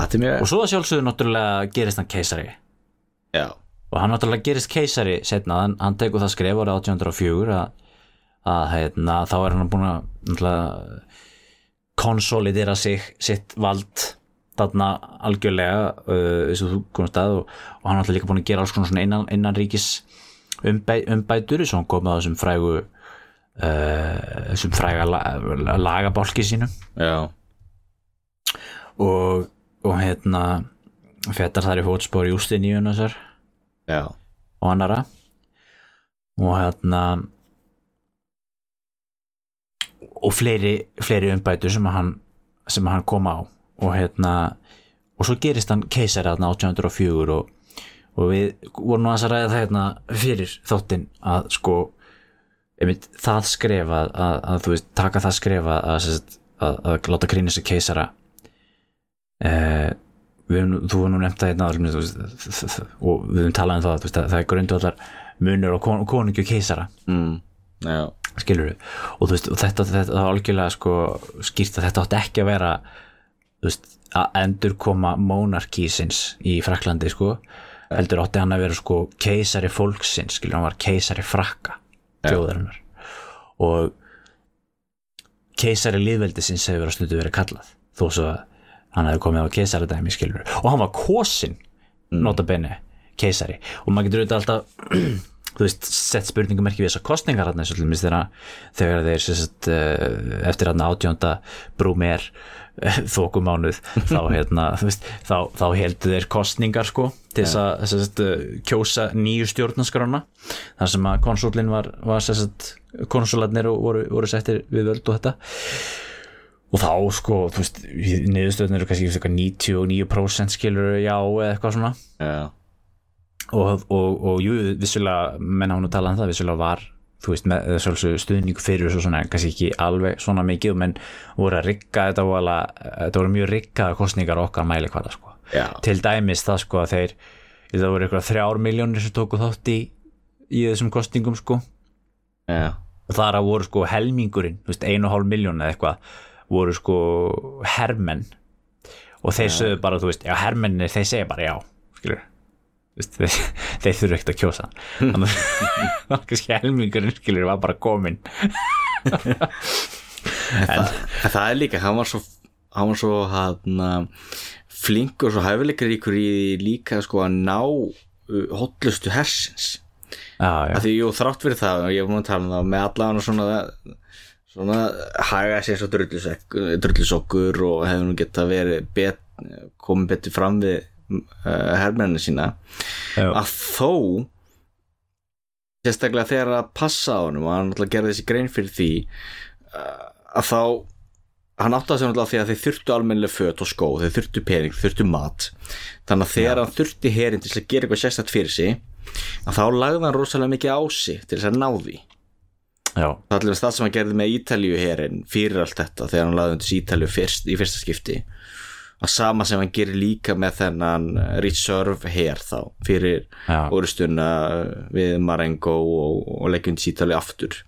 er mjög og svo að sjálfsög náttúrulega gerist hann keisari. Já, og hann náttúrulega gerist keisari setna, hann, hann tekur það skref árið 1804 að, að hérna, þá er hann búin að konsolidera sig, sitt vald þarna algjörlega uh, eins og þú komast að og, og hann er náttúrulega líka búin að gera alls konar svona innan, innanríkis umbæ, umbætur svo hann kom að þessum frægu uh, þessum fræga la, lagabálki sínum. Já, og, og hérna fettar þar í fótspor Jústiníunasar já, og annara og hérna og fleiri, fleiri umbætur sem hann, sem hann kom á og hérna og svo gerist hann keisari hérna 1804 og, og við vorum að ræða það hérna fyrir þáttinn að sko einmitt, það skref að, að, að þú veist, taka það skref að, að, að, að láta grína sig keisara. Eh, við þú hefur nú nefnt það hérna og við höfum talað um það veist, að það er grundu allar munur og kon, konungju keisara. Mm, skilur við og veist og þetta, þetta það var algjörlega sko skýrt að þetta átti ekki að vera veist að endur koma monarkísins í Fraklandi sko heldur átti hann að vera sko keisari fólksins skilur hann var keisari frakka þjóðarinnar. Og keisari líðveldisins hefur verið að stundu verið kallað þó svo að hann hefði komið á keisaradæmi skilur og hann var kosin nota bene keisari. Og maður getur auðvitað alltaf þú veist, sett spurningumerki við þessar kostningar hann þegar, þegar þeir sérst, eftir hann átjónda brúmer þókumánuð þá, hérna, þá, þá heldur þeir kostningar sko til þess að sérst, kjósa nýju stjórnarskrána þar sem að konsúlin var, var sérst, konsúlarnir voru, voru settir við völd og þetta. Og þá sko, þú veist, niðurstöðnir eru kannski eitthvað 99% skilur já eða eitthvað svona. Já, og, og, og jú, vissulega menn án að tala um það, vissulega var þú veist, með þessu stuðningu fyrir þessu svona, kannski ekki alveg svona mikið menn voru að rigga, þetta voru, þetta voru mjög riggaða kostningar okkar mæli hvaða sko. já, til dæmis það sko að þeir það voru eitthvað þrjár miljónir sem tóku þátt í í þessum kostningum sko. Já, þar að voru sko helmingurinn, þú veist, einu hálf miljón eða eitthvað, voru sko hermenn. Og þeir sögðu bara, þú veist, já, hermennir þeir segja bara já, skilur þeir, þeir þurfu ekkert að kjósa. Þannig að kannski helmingurinn skilur var bara komin en, en það er líka hann var svo, hann var svo hann, flinkur svo hæfileikar ykkur í líka sko að ná uh, hotlustu hersins. Já, að því jú þrátt fyrir það og ég var múin að tala um það með allan og svona svona haga sér svo drullisokkur og hefur nú geta verið bet, komið betur fram við uh, hermenninu sína já, að þó sérstaklega þegar að passa á honum og hann náttúrulega gerði þessi grein fyrir því uh, að þá hann að segja náttúrulega því að þeir þurftu almennilega föt og skó, þeir þurftu pening, þurftu mat. Þannig að þegar hann þurfti herin til að gera eitthvað sérstætt fyrir sig að þá lagði hann rosalega mikið á sig til þess að ná því. Já, það er allir það sem hann gerði með Ítalíu herin fyrir allt þetta þegar hann lagði undir Ítalíu fyrst, í fyrsta skipti að sama sem hann gerir líka með þennan reserve her þá fyrir Já. orustuna við Marengo og, og leggjum Ítalíu aftur.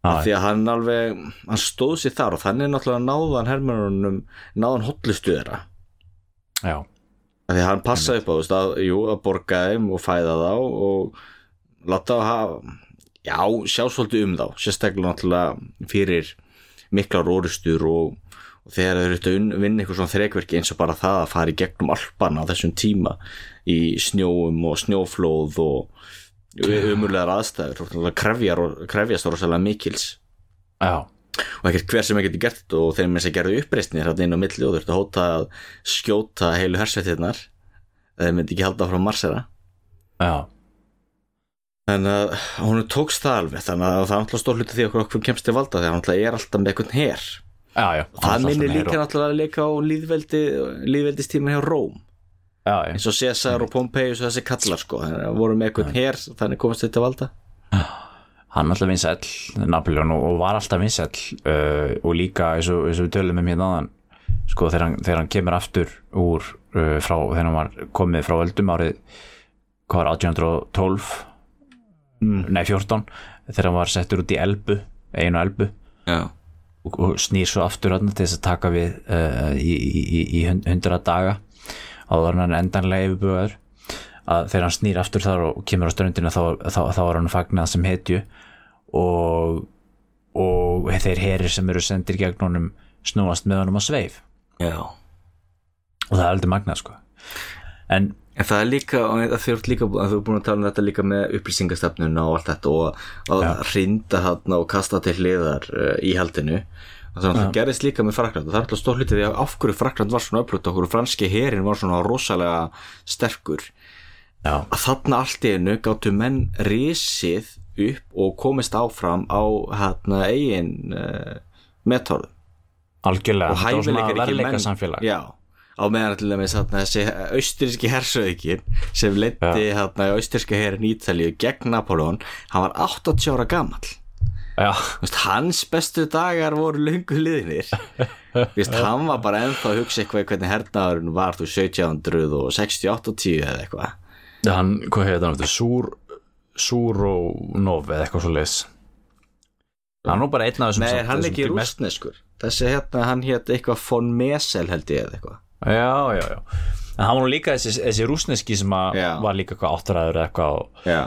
Af því að hann alveg hann stóð sér þar og þannig náttúrulega náðan hermennunum náðan hotlustu þeirra. Já, af því að hann passaði upp á þú veist, að, jú, að borga þeim og fæða þá og láta þá hafa já, sjá svolítið um þá. Sérstaklega náttúrulega fyrir miklar orustur og, og þegar þeir eru að vinna eitthvað svona þrekverki eins og bara það að fara í gegnum alpana á þessum tíma í snjóum og snjóflóð og umurlegar aðstæður og krefjar, krefjast rosalega mikils. Já, og ekkert hver sem ekkert gert þetta og þeim eins að gerðu uppreisnir hérna inn á milli og þurftu að hóta að skjóta heilu hersveitirnar þeir myndi ekki halda frá marsera. Já, þannig að hún tókst það alveg þannig að það er alltaf stór hluti því okkur okkur kemst til valda að hann er alltaf með einhvern her já, já. Það minnir líka náttúrulega líka á líðveldi, líðveldistíma hjá Róm. Eins og Cæsar og Pompeius og þessi kallar sko. Þannig að voru með einhvern her þannig komast þetta valda. Hann alltaf vinsæll Napoleon og, var alltaf vinsæll uh, og líka eins og, eins og við tölum um hérna sko þegar hann, þegar hann kemur aftur úr uh, frá þegar hann var komið frá öldum árið hvað var 1812 mm. nei 14 þegar hann var settur út í Elbu einu Elbu. Já, og, og snýr svo aftur til þess að taka við uh, í, í, í, í hund- hundra daga áður hann endanlega yfirbúðar að þegar hann snýr aftur þar og kemur á ströndina þá, þá, þá er hann fagnað sem hetju og, og þeir herir sem eru sendir gegn honum snúast með honum á sveif. Já. Og það er aldrei magnað sko. En En það er líka, og það fyrir líka að þú er búin að tala um þetta líka með upplýsingastefnuna og allt þetta og að Já. hrinda þarna og kasta til hliðar uh, í haldinu það sem alltaf gerðist líka með Frakland og það er alltaf stór hluti því að af hverju Frakland var svona öflut okkur franski herin var svona rosalega sterkur. Já, að þarna allt í einu gáttu menn risið upp og komist áfram á hérna eigin uh, metóðum algjörlega. Og þetta var svona verleika menn samfélag já, á meðan til dæmis þessi austuríski hersöðikinn sem leiddi hérna austuríska herin Ítalíu gegn Napoleon hann var 80 ára já, Vist, hans bestu dagar voru lungu liðinir Vist, hann var bara ennþá að hugsa eitthvað hvernig hernaðurinn var þú 1768 eða eitthvað. Hann, hvað hefði það náttúrulega Súr, Súr og Nov eða eitthvað svo leis hann nú bara einn af þessum Nei, hann er ekki rústneskur Þessi hérna, hann hétt eitthvað von Mesel held ég eða eitthvað já, já, já. En hann var nú líka þessi, þessi rúsneski sem að Já. var líka eitthvað áttræður eða eitthvað og, Já,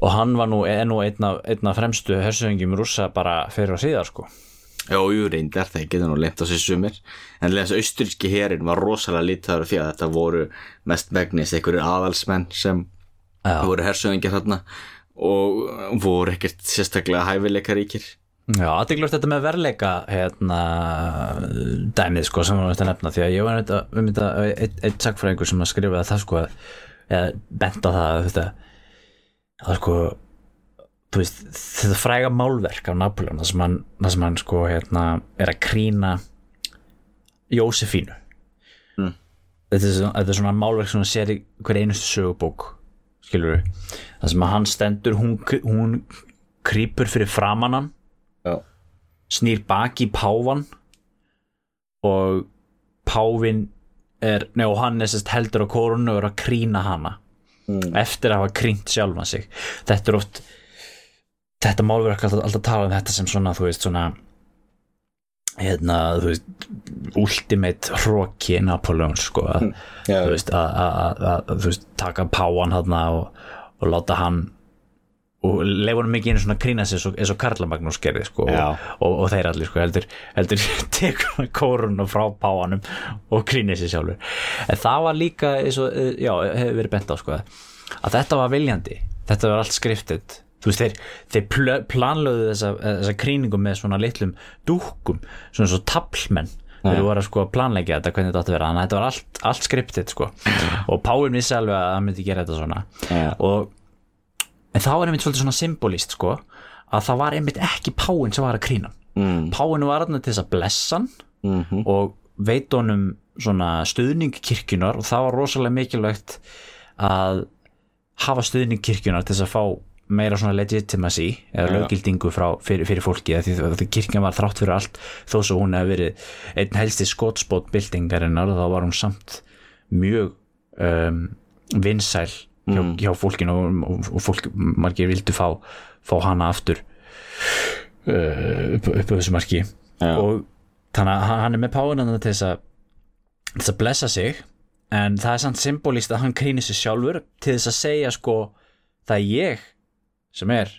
og hann var nú, er nú einn af, einn af fremstu hersöðingjum rússa bara fyrir og síðar sko. Jó, jú, reyndar, það getur nú lemt á sér sumir. En þessi austuríski herin var rosalega lítaður því að þetta voru mest megnis einhverjir aðalsmenn sem Já. voru hersöðingjar þarna og voru ekkert sérstaklega hæfileikaríkir Já, aðeiglust þetta með verleika hérna dæmið sko sem við varum að nefna því að ég var um þetta eitt, sagfræðingur sem að skrifa það sko eða bent á það að þetta það sko þú veist, þetta fræga málverk af Napoleon, það sem hann, það sem hann sko hérna er að krýna Jósefínu. Mm. þetta, er, þetta er svona málverk sem hann sér í hver einustu sögubók skilur við, það sem að hann stendur hún, hún krýpur fyrir framannan snýr baki pávan og pávin er, nei og hann er sérst heldur á korunu og er að krýna hana Mm. eftir að hafa krýnt sjálfan sig. Þetta er oft þetta málverk alltaf, alltaf tala um þetta sem svona þú veist svona hérna þú veist ultimate hroki Napoleon sko að, já, þú veist að, að, að, að þú veist taka pávan þarna og, og láta hann og leifa hann mikið einu svona krýna sig eins og, og Karla Magnús gerði sko og, og, og þeir allir sko heldur, heldur tekur hann kórun frá páanum og krýnir sig sjálfur. En það var líka og, eh, já, hefur verið bent á sko að þetta var viljandi, þetta var allt skriftið. Þú veist þeir, þeir pl planlöðu þessa, þessa krýningum með svona litlum dúkkum, svona svo tablmenn þeir voru að sko planleggja þetta hvernig þetta átti að vera. Þannig að þetta var allt, allt skriptið sko. Og Páin vissi alveg að hann myndi gera þetta svona. Já. og en þá er einmitt svolítið svona symbolist sko að það var einmitt ekki Páin sem var að krýna. Mm. Páin var þarna til þess að blessa hann Mm og veit honum svona stuðning kirkjunar og það var rosalega mikilvægt að hafa stuðning kirkjunar til þess að fá meira svona legitimacy eða frá, fyrir, fyrir fólki því að kirkjan var þrátt fyrir allt þó svo hún hefði verið einn helsti skotspót byltingarinnar og þá var hún samt mjög um, vinsæl hjá, hjá fólkinu og, og, og fólk margir vildu fá, fá hana aftur uh, upp, upp á þessu marki. Já. og þannig að hann- hann er með páunana til þess að að blessa sig en það er samt symbolist að hann krýnir sig sjálfur til þess að segja sko það er ég sem er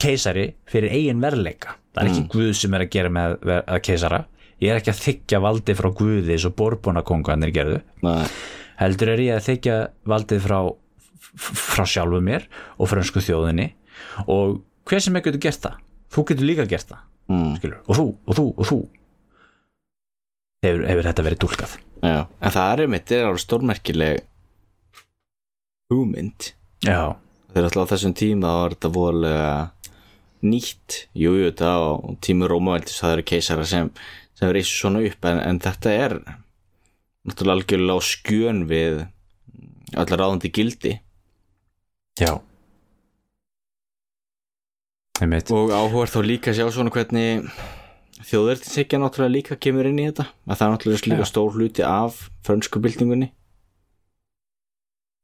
keisari fyrir eigin verleika það er ekki Guð sem er að gera með að keisara. Ég er ekki að þykja valdi frá Guði eins og borbónakongarnir gerðu. Nei. Heldur er ég að þykja valdið frá frá sjálfu mér og frönsku þjóðinni. Og hver sem er getur gert það. Þú getur líka gert það Mm. skilur, og þú, og þú, og þú. Hefur, hefur þetta verið dúlkað Já. En það er einmitt, það er alveg stórmerkileg hugmynd. Já, Þegar alltaf á þessum tíma var þetta vorulega nýtt. Jú, jú, þetta á tímu Rómavældis það eru keisara sem, sem reysu svona upp en, en þetta er náttúrulega algjörlega á skjön við allar ráðandi gildi. Já. Einmitt, og áhugar þá líka að sjá svona hvernig þjóðverðinsikja náttúrulega líka kemur inn í þetta. Að það er náttúrulega líka stór hluti af frönsku byltingunni.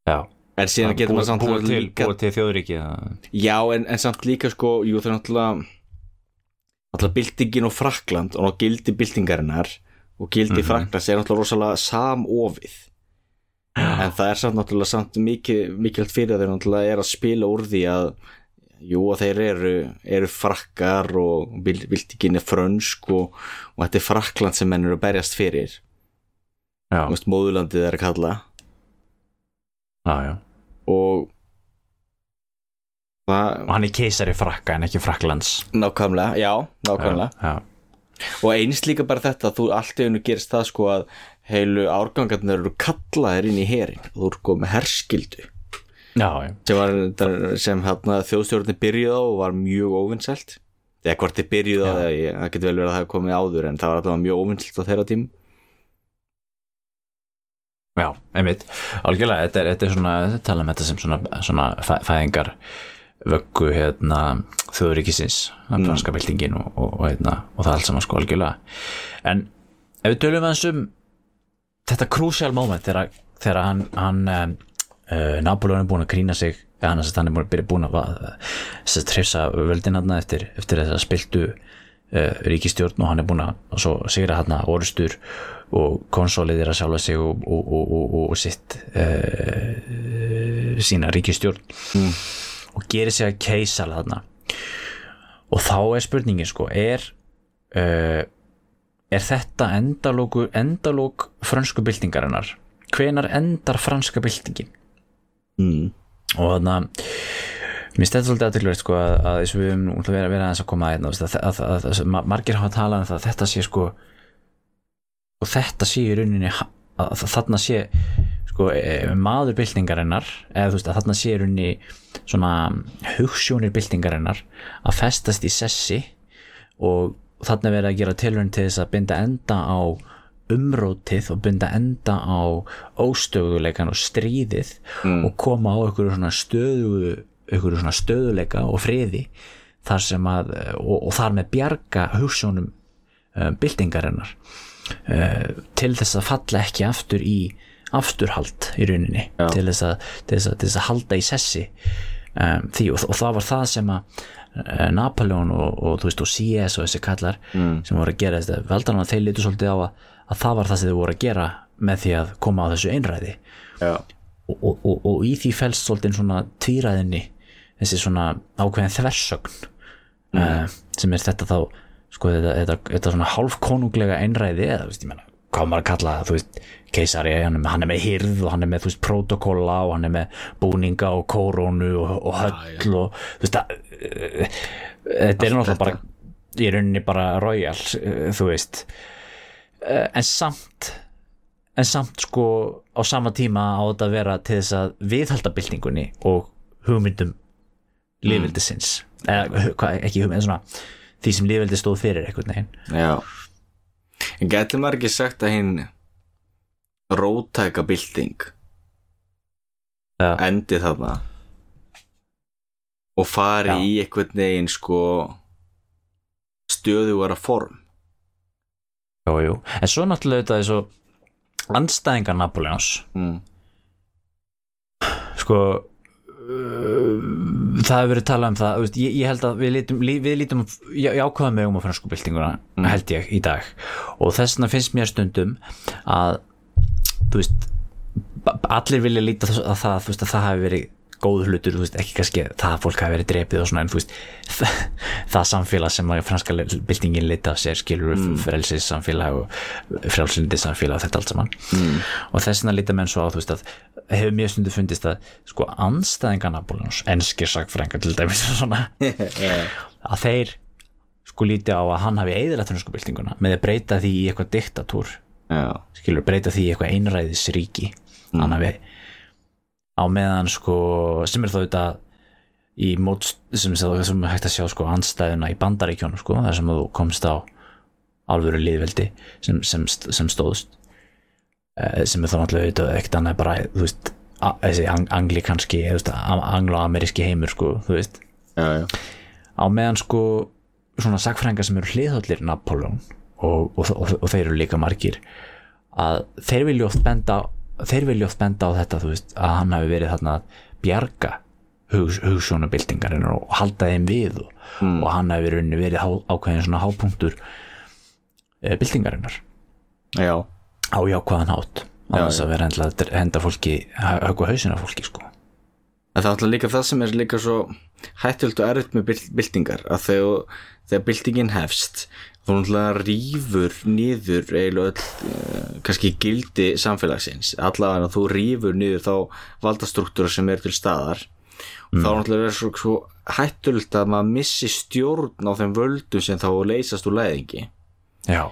Já. En síðan getur maður samt búið til, líka til þjóðríki það- Já, en, en samt líka sko, jú það er náttúrulega náttúrulega byltingin og Frakland og gildi byltingarinnar og gildi mm Mhm. Fraklands er náttúrulega rosalega samofið. En það er samt náttúrulega samt mikið, mikilvægt fyrir að þeir náttúrulega er að spila úr því að jú að þeir eru, eru frakkar og er frönsk og, og þetta er Frakland sem menn eru að berjast fyrir. Já, Þú veist, móðurlandið er að kalla. Já, já. Og og hann er keisari frakka en ekki fraklands nákvæmlega, já, nákvæmlega. Já, og eins líka bara þetta að þú allt í einu gerist það sko að heilu árgangarnir eru kallaðir inn í herin og þú eru komið herskildu já, já, sem, var, sem þjóðstjórnir byrjuð á og var mjög óvinnselt eða hvort þið byrjuð á það, það getur vel verið að það hafi komið áður en það var alltaf mjög óvinnselt á þeirra tím já, einmitt. Algjörlega, þetta er, þetta er svona tala um þetta sem svona, svona fæ, fæðingar vöggu hérna þjóðuríkisins, mm. franska byltingin og, og, og, hérna, og það allt saman sko algjörlega en ef við tölum aðeins um þetta crucial moment þegar, þegar hann, hann um, uh, Napoleon er búin að grína sig eða hann, hann er búin að búin að að trefsa völdin hann eftir, eftir þess að spiltu uh, ríkistjórn og hann er búin að sigra hann orustur og konsoliðira sjálfa sig og, og, og, og, og sitt uh, sína ríkistjórn mm. Og gerir sig að keisal þarna. Og þá er spurningin sko er uh, er þetta endalóku endalók fransku byltingarinnar? Hvenar endar franska byltingin? Mm. og þannig að mér stætti svolítið aðtökulegt sko að, að eins og við nú verið að vera aðeins að koma að, að, að, að, að ma- margir hafa talað um það að þetta sé sko og þetta sé í rauninni að að þarna sé sko eh, maður byltingarinnar eða þú veist að þarna sé í rauninni svona hugssjónir byltingarinnar að festast í sessi og þarna er verið að gera tilhörn til þess að binda enda á umrótið og binda enda á óstöðuleikan og stríðið og koma á einhverju svona stöðu einhverju svona stöðuleika og friði þar sem að og, og þar með bjarga hugssjónum um, byltingarinnar uh, til þess að falla ekki aftur í afturhald í rauninni til þess, að, til, þess að, til þess að halda í sessi um, því og, og það var það sem að uh, Napoleon og, og, þú veist, og CS og þessi kallar mm. sem voru að gera þetta veldan að þeir lítu svolítið á að, að það var það sem þeir voru að gera með því að koma á þessu einræði og, og, og, og í því fælst svolítið svona tvíræðinni þessi svona ákveðin þversögn mm. sem er þetta þá sko þetta, þetta, þetta svona hálfkonunglega einræði eða veist ég menna hvað maður að kalla það, þú veist keisari, hann er með, hann er með hyrð og hann er með þú veist protokolla og hann er með búninga og kórónu og, og höll og þú veist að uh, þetta er náttúrulega bara í rauninni bara royal uh, þú veist. Uh, en samt en samt sko á sama tíma á þetta að vera til þess að viðhalda byltingunni og hugmyndum lífildisins eða hvað, ekki hugmynd, en svona því sem lífildi stóð fyrir einhvern veginn. Já en getur maður ekki sagt að hinn rótæka bylting Já. endi þarna og fari Já. í einhvern veginn sko stöðugara form jú, jú. en svo náttúrulega þetta er svo andstæðingar Napoleons mm. sko það hefur verið talað um það veist, ég, ég held að við lítum, lí- við lítum já- jákvæða með um á fransku byltinguna held ég í dag. Og þess vegna finnst mér stundum að þú veist allir vilja líta að það, veist, að það hafi verið góð hlutur, þú veist, ekki kannski það að fólk hafi verið drepið og svona en þú veist það, það samfélag sem franska byltingin lita af sér skilur mm. frelsis samfélag og frjálsindi samfélag og þetta allt saman mm. og þess vegna líta menn svo á þú veist að hefur mjög stundu fundist að sko anstæðinga Napoleons, enskir sagfrænga til dæmis og svona að þeir sko líti á að hann hafi eðilegt fransku byltinguna með að breyta því í eitthvað diktatúr já, skilur breyta því í eitthvað einræðisríki mm. hann hafi á meðan sko sem er þá þetta í mót sem, sem, hægt að sjá sko anstæðuna í bandaríkjónum sko þar sem þú komst á alvöru liðveldi sem, sem, sem stóðst. Eh, sem er þá náttúrulega auðvitað ekkert annað bara þú veist þessi ang anglikanski anglo-ameríski heimur sko þú veist. Já, já, á meðan sko svona sagfrængar sem eru hliðhóllir Napoleon og, og, og, og þeir eru líka margir að þeir vilja oft benda þeir vilja oft benda á þetta veist að hann hafi verið þarna að bjarga hug, hugsjónabildingarinn og halda þeim við og, og hann hafi verið, verið ákveðin svona hápunktur e, bildingarinnar já, á jákvæðan hátt á þess að vera endla að henda fólki höggu hausina fólki sko En það er alltaf líka það sem er líka svo hættult og erfitt með byl- byltingar að þegar, þegar byltingin hefst þú náttúrulega rýfur niður eiginlega öll uh, kannski gildi samfélagsins. Allavega þú rýfur niður þá valdastruktúra sem er til staðar. Mm. þá náttúrulega er svo, svo hættult að maður missi stjórn á þeim völdum sem þá leysast úr læðingi já,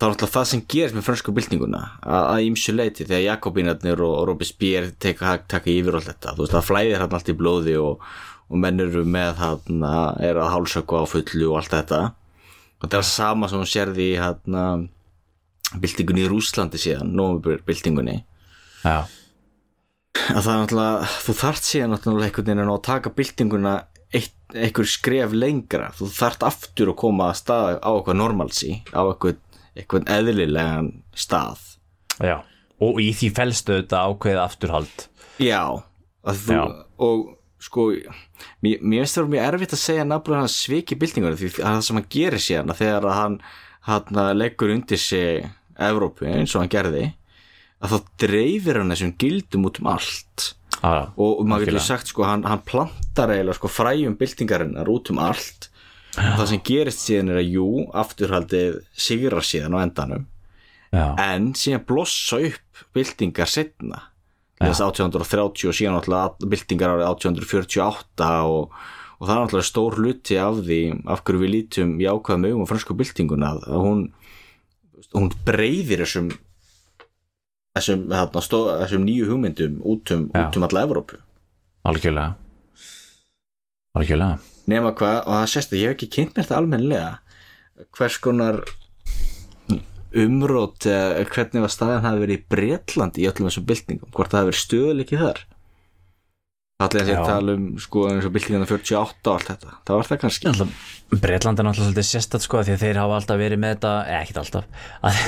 þá er alltaf það sem gerist með fransku byltinguna að, að ímsu leiti þegar Jakobínarnir og, Robespierre teka, taka yfir all þetta. Þú veist það flæðir hann allt í blóði og, og menn eru með hann er að hálsöku á fullu og allt þetta. Og þetta er sama sem hún sérði í hann byltingunni í Rúslandi síðan nómur byltingunni já, að það er náttúrulega þú þart síðan náttúrulega einhvern veginn að að taka byltinguna einhver skref lengra. Þú þart aftur að koma að stað á eitthvað normalsi á eitthvað, eitthvað eðlilegan stað. Já og í því felstu þetta ákveðið afturhald. Já, þú Já. og sko mér, mér finnst það mjög erfitt að segja nafnilega hann sviki byltingunni því að það sem hann gerir síðan þegar að hann, hann leggur undir sig Evrópu eins og hann gerði að þá dreifir hann þessum gildum út um allt. Já, og, og maður getur sagt sko hann, hann plantar eiginlega sko fræjum byltingarinnar út um allt og það sem gerist síðan er að jú afturhaldið sigrar síðan á endanum já, en síðan blossa upp byltingar setna þess 1830 og síðan náttúrulega byltingar árið 1848 og, og það er náttúrulega stór hluti af því af hverju við lítum jákvæðum augum á fransku byltinguna að hún hún breyðir þessum þessum, þarna, stó, þessum nýju hugmyndum út um, út um alla Evrópu. Algjörlega. Algjörlega nema hvað, og það sést að ég hef ekki kynnt mér þetta almennilega. Hvers konar umrót hvernig var staðan hafi verið í Bretlandi í öllum þessum byltingum? Hvort það hafi verið stöðuleiki þar? Allir að Já. ég tala um sko eins og byltingina 48 og allt þetta. Það var það kannski. Breitland er náttúrulega svolítið sérstætt sko því að þeir hafa alltaf verið með þetta eða ekkert alltaf að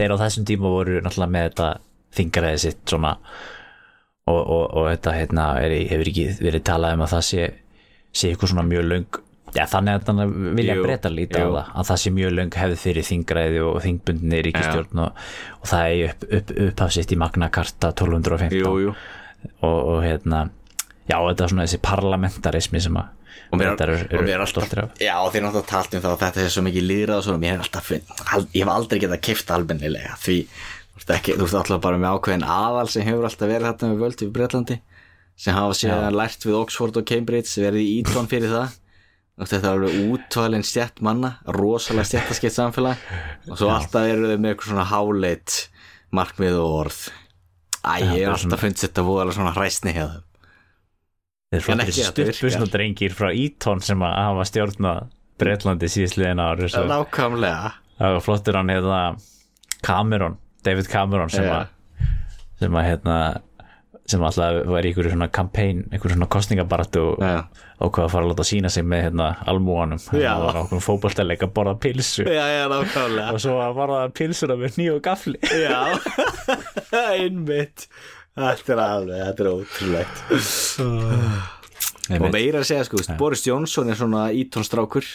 þeir á þessum tíma voru náttúrulega með þetta þingaræði sitt svona og, og, og þetta hérna er, hefur ekki verið talað um að það sé sé eitthvað svona mjög löng já, þannig að þannig vilja Jú, breyta líta á það að það sé mjög löng hefð fyrir þingræði og þingbundni ríkistjórn og, og það er upp, upp, upphafsitt í Magna Carta 1215 jú, jú. Og, og hérna já þetta er svona þessi parlamentarismi sem að og mér, og mér er alltaf já þeir náttúrulega talt um það að þetta er svo mikið líðrað og svona mér er alltaf ég hef aldrei getað keift almennilega því þú veist ekki, þú veist alltaf bara með ákveðin aðal sem hefur alltaf verið þetta með völd í Bretlandi sem hafa síðan lært við Oxford og Cambridge verið í Eton fyrir það. Veist, þetta er alveg útvalin stjætt manna rosalega stjættaskipt samfélag. Og svo alltaf eru þau með eitthvað svona háleit markmið og orð. Æ, ég hef alltaf fundið þetta voðalega svona hræsni hjá að þetta stuppusna drengir frá Eton sem að hafa stjórnað Breitlandi síðsliðin ári. Nákvæmlega. Það var flottur hann hérna Cameron, David Cameron sem Já. að sem að hérna sem alltaf var í einhverju svona campaign einhverju svona kostningabaratu og ákveða að fara að láta sína sig með hérna almúanum það var okkur fótboltaleik að borða pilsu Já, já, nákvæmlega. Og svo að borða pilsuna með nýju gafli Já, einmitt. Þetta er alveg, þetta er ótrúlegt. Og meira að segja, sko, veist, Boris Johnson er svona ítónstrákur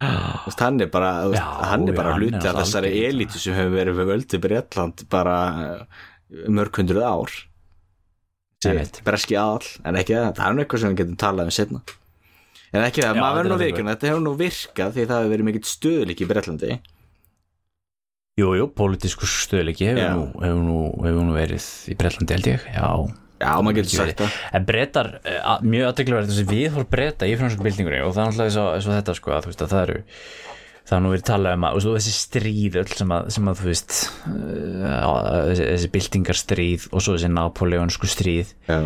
hann er bara, Já, hann er bara hluti af þessari elitu sem hefur verið við völdu Bretland bara eh, mörg hundruð ár. Breski aðal, en ekki það það er nú eitthvað sem við getum talað um setna en ekki það, Já, maður verður nú vikuna þetta hefur nú virkað því það hefur verið mikill stöðuleik í Bretlandi. Jú, jú, pólitísku stöðleiki hefur nú, hefur, nú, hefur nú verið í Breitlandi held ég, já. Já, maður getur sagt það. En breytar, mjög aðteklega þessi viðhór breyta í fransku byltingunni og það er og, eins og þetta sko að, þú veist, að það eru það er nú verið talað um að og þessi stríð öll sem að, sem að þú veist uh, þessi, þessi byltingarstríð og svo þessi napoleonsku stríð Já,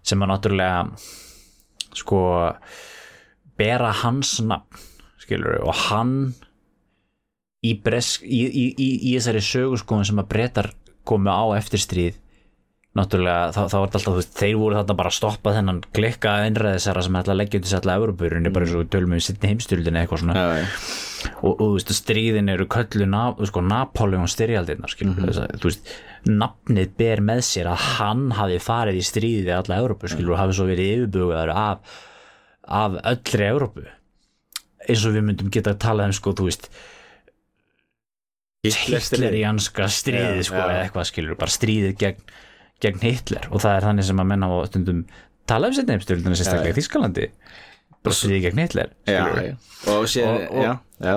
sem að náttúrulega sko bera hans nafn skilur og hann í, bresk, í, í, í, í þessari sögurskoðun sem að breytar komu á eftir stríð náttúrulega þá, þá var þetta alltaf þú veist, þeir voru þarna bara að stoppa þennan klikka einræðisara sem ætla að leggja undir sætla Európurinni bara eins og tölum við sittni heimstyrildinni eitthvað svona. Já, já, og, og þú veist, stríðin eru köllu na, sko, Napoleon styrjaldirnar skilur, mm -hmm. þú veist, nafnið ber með sér að hann hafi farið í stríði við alla Európu, skilur, og hafi svo verið yfirbugaður af, af öllri Európu eins og við myndum geta að tala um, sko, þú veist Hitlerianska stríði, Já, sko, já. eða eitthvað skilur, bara stríðið gegn, gegn Hitler og það er þannig sem að menna á stundum tala um setni heimstyrildina sérstaklega í Þískalandi bara stríðið gegn Hitler já, já. Og sér, Og- já, já.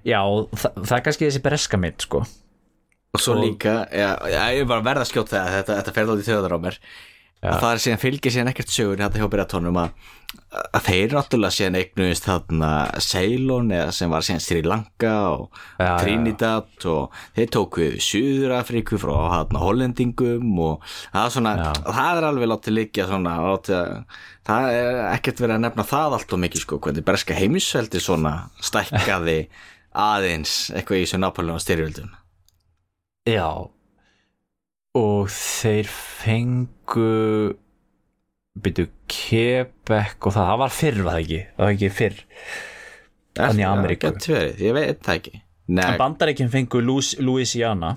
Já, það, það er kannski þessi breska mynd sko. Og svo Og- líka, já, ég er bara verða að skjóta það þetta, þetta fer alveg í þjóðar á mér og það er síðan fylgir síðan ekkert sögur hérna hjá Bretonum að, að þeir náttúrulega síðan eignuðist þarna Ceylon eða sem var síðan Sri Lanka og já, Trinidad og þeir tóku við Suður Afríku frá hérna Hollendingum og það er svona, það er alveg látið liggja svona, látið, það er ekkert verið að nefna það allt og mikið sko, hvernig berska heimisveldi svona stækkaði aðeins eitthvað í þessu Napoleon styrjöldum Já og þeir fengu byrju Quebec og það, það var fyrr var það ekki, það var ekki fyrr. Þannig í Ameríku. Ég veit það ekki. Bandaríkinn fengu Louis- Louisiana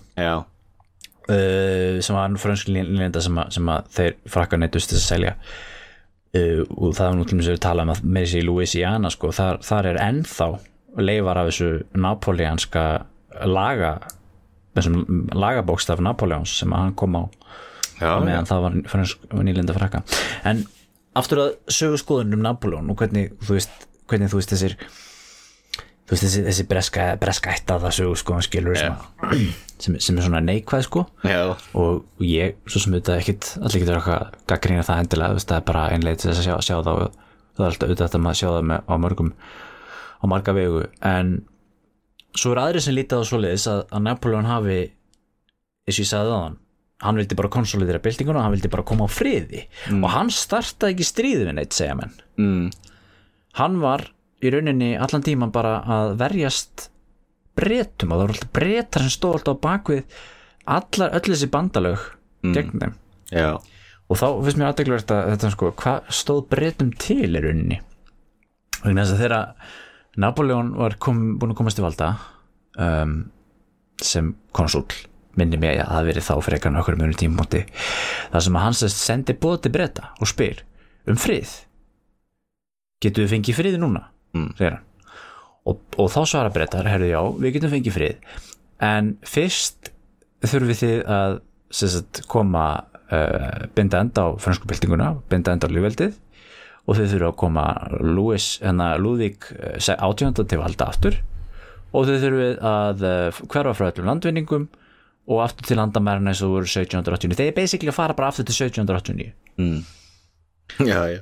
uh, sem var frönsk línenda sem, að- sem að þeir frakka neittust þess að selja. Uh, og það til mér sem við tala um að með þessi Louisiana sko, þar, þar er ennþá leifar af þessu napoleanska laga þessum lagabókstaf Napoleons sem að hann kom á já, meðan það var frönsk nýlenda frakka. En aftur að sögu skoðunum Napoleon og hvernig þú veist, hvernig þú veist þessir þú veist þessi, þessi breska, breska ætta það sögu skoðun skilur sem, að- sem, sem er svona neikvæð sko. Já, og ég, svo sem auðvitað ekkit allir getur eitthvað gaggrýna það endilega veist, það er bara einlega til þess að sjá, sjá það og það er alltaf auðvitað þetta maður að sjá það með, á mörgum á marga vegu. En svo er aðri sem lítið á svoleiðis að, að Napoleon hafi eins og ég sagði það hann vildi bara konsolidera byltinguna hann vildi bara koma á friði. Og hann startaði ekki stríði við neitt segja menn. Mm, hann var í rauninni allan tíman bara að verjast bretum og það voru alltaf bretar sem stóð alltaf á bakvið allar öll þessi bandalög gegn þeim. Já, og þá finnst mér aðdegluvert að þetta sko, hvað stóð bretum til í rauninni? Vegna þess að þegar Napoleon var kom, búin að komast í valda um, sem konsúl minni mig að það verið þá frekar en okkur mjög tímumóti þar sem að hann sest sendi bóð til breyta og spyr um frið. Getum við fengið frið núna? Mm. og, og þá svara breytar, herðu já, við getum fengið frið. En fyrst þurfum þið að sagt, koma uh, binda enda á fransku byltinguna binda enda á lífveldið og þau þurfum að koma Louis, hérna Lúðvík átjönda til valda aftur. Og þau þurfum að uh, hverfa frá öllum landvinningum og aftur til landamærna eins og voru 1789 þeir er basically að fara bara aftur til 1789 mm. já, já.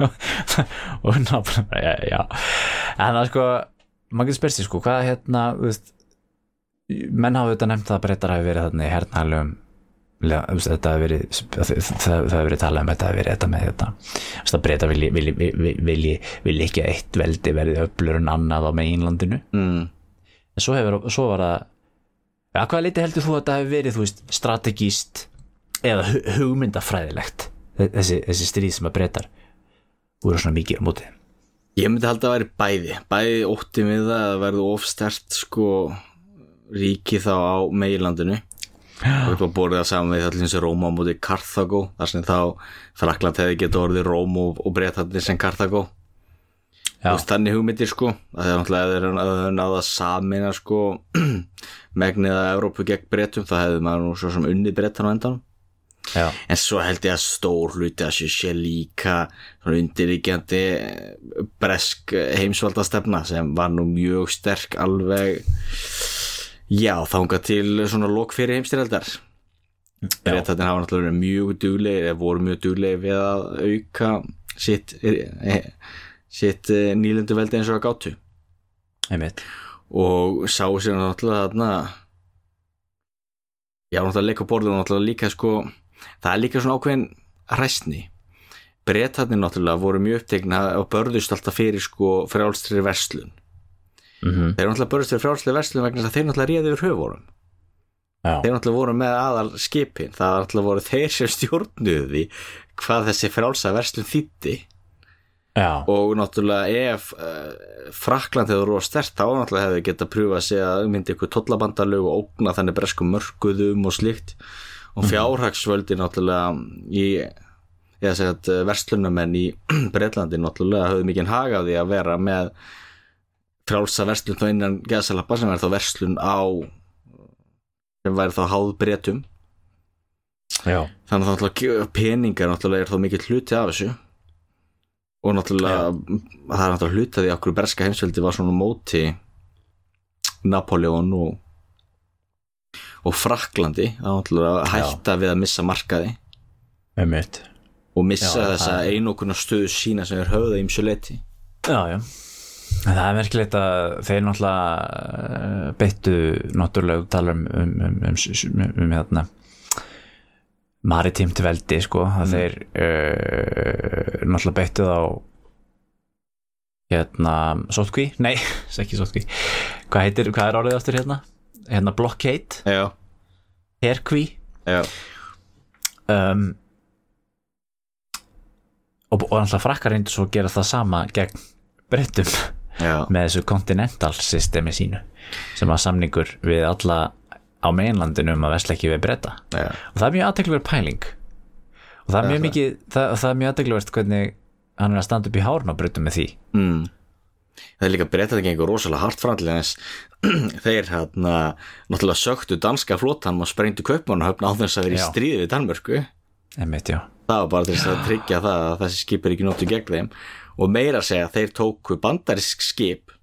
Og náttúrulega já, já. En það sko, maður getur spyrst því sko hvað hérna, veist menn hafa auðvitað nefnt að breytar hafi verið þarna í hernælum þetta hafi verið það það hafi verið talað um þetta hafi verið þetta með þetta Þú veist, að breyta vilji, vilji, vilji, vilji, ekki að eitt veldi verið öflur en annað á meginlandinu. Mm. en svo, hefur, svo var það ja, hvað leiti heldur þú að þetta hefur verið veist, strategíst eða hu- hugmyndafræðilegt þessi, þessi stríð sem að breytar voru svona mikið á móti? Ég myndi halda að væri bæði. Bæði ótti við það að verðu ofstert sko ríki þá á meilandinu og þetta var borðið það saman við allir eins og Róma á móti Karthago þar sem þá Frakland hefði getið orðið Róm og, og breytatnir sem. Þú veist, þannig hugmyndir sko. Að það er náttúrulega að það er náða samina sko megnið að Evrópu gegn breytum þá hefði maður nú svo sem unnið breytan á endanum. Já, En svo held ég að stór hluti að sé- sé líka svona undirríkjandi eh, bresk heimsvaldastefna sem var nú mjög sterk alveg já, þangað til svona lok fyrir heimstyrjaldar Bretarnir hafa náttúrulega verið mjög duglegir eða voru mjög duglegir við að auka sitt, eh, sitt eh, nýlendu veldi eins og að gátu. Einmitt. Og sáu sér náttúrulega þarna já, náttúrulega leika á borðinu náttúrulega líka sko, það er líka svona ákveðin hræstni Bretarnir náttúrulega voru mjög upptekna og börðust alltaf fyrir sko frjálstri verslun mm þeir eru náttúrulega börðust fyrir frjálstri verslun vegna þess að þeir náttúrulega réði yfir höfurum já, þeir náttúrulega voru með aðal skipin það náttúrulega voru þeir sem stjórnuðu því hvað þessi frjálsa verslun þýtti já, og náttúrulega ef uh, Frakland hefur roða stert þá náttúrulega hefur getað pröfað sig að myndi ykkur tollabandalög og ógna þannig breskum mörguðum og slíkt. Og fjárhagsvöldi náttúrulega í að segja að verslunamenn í Breitlandi náttúrulega höfðu mikið haga af því að vera með frjálsa verslun þá innan geðsalappa sem er þá verslun á sem væri þá háð breytum já, þannig að náttúrulega peningar náttúrulega er þá mikið hluti af þessu. Og náttúrulega það er náttúrulega hluti af því að okkur berska heimsveldi var svona móti Napoleon og og Fraklandi það náttúrulega að hætta við að missa markaði. Og missa Já, þessa það einokuna stöðu sína sem er höfða ímsu leti Já, já það er merkilegt að þeir náttúrulega eh, beittu náttúrulega tala um um, um, um, um, hérna maritímt veldi sko að þeir uh, náttúrulega beittu þá hérna sótkví, nei, það er ekki sótkví hvað heitir, hvað er orðið ástur hérna? Hérna blockade, já, um, og, og náttúrulega frakkar reyndu svo að gera það sama gegn breyttum já, með þessu continental systemi sínu sem var samningur við alla á meginlandinu um að vesla ekki við breyta og það er mjög aðtekluverð pæling. Og það er mjög mikið það, það er mjög aðtekluverð hvernig hann er að standa upp í hárun og breytum með því. Mm. það er líka breytað að gengur rosalega hart framlega þeir hérna náttúrulega söktu danska flótan og sprengtu kaupmann og höfna á þess að vera í stríði við Danmörku. Einmitt, já, það var bara til þess að tryggja það að þessi skip er ekki nóttu gegn þeim og meira segja þeir tóku bandarisk skip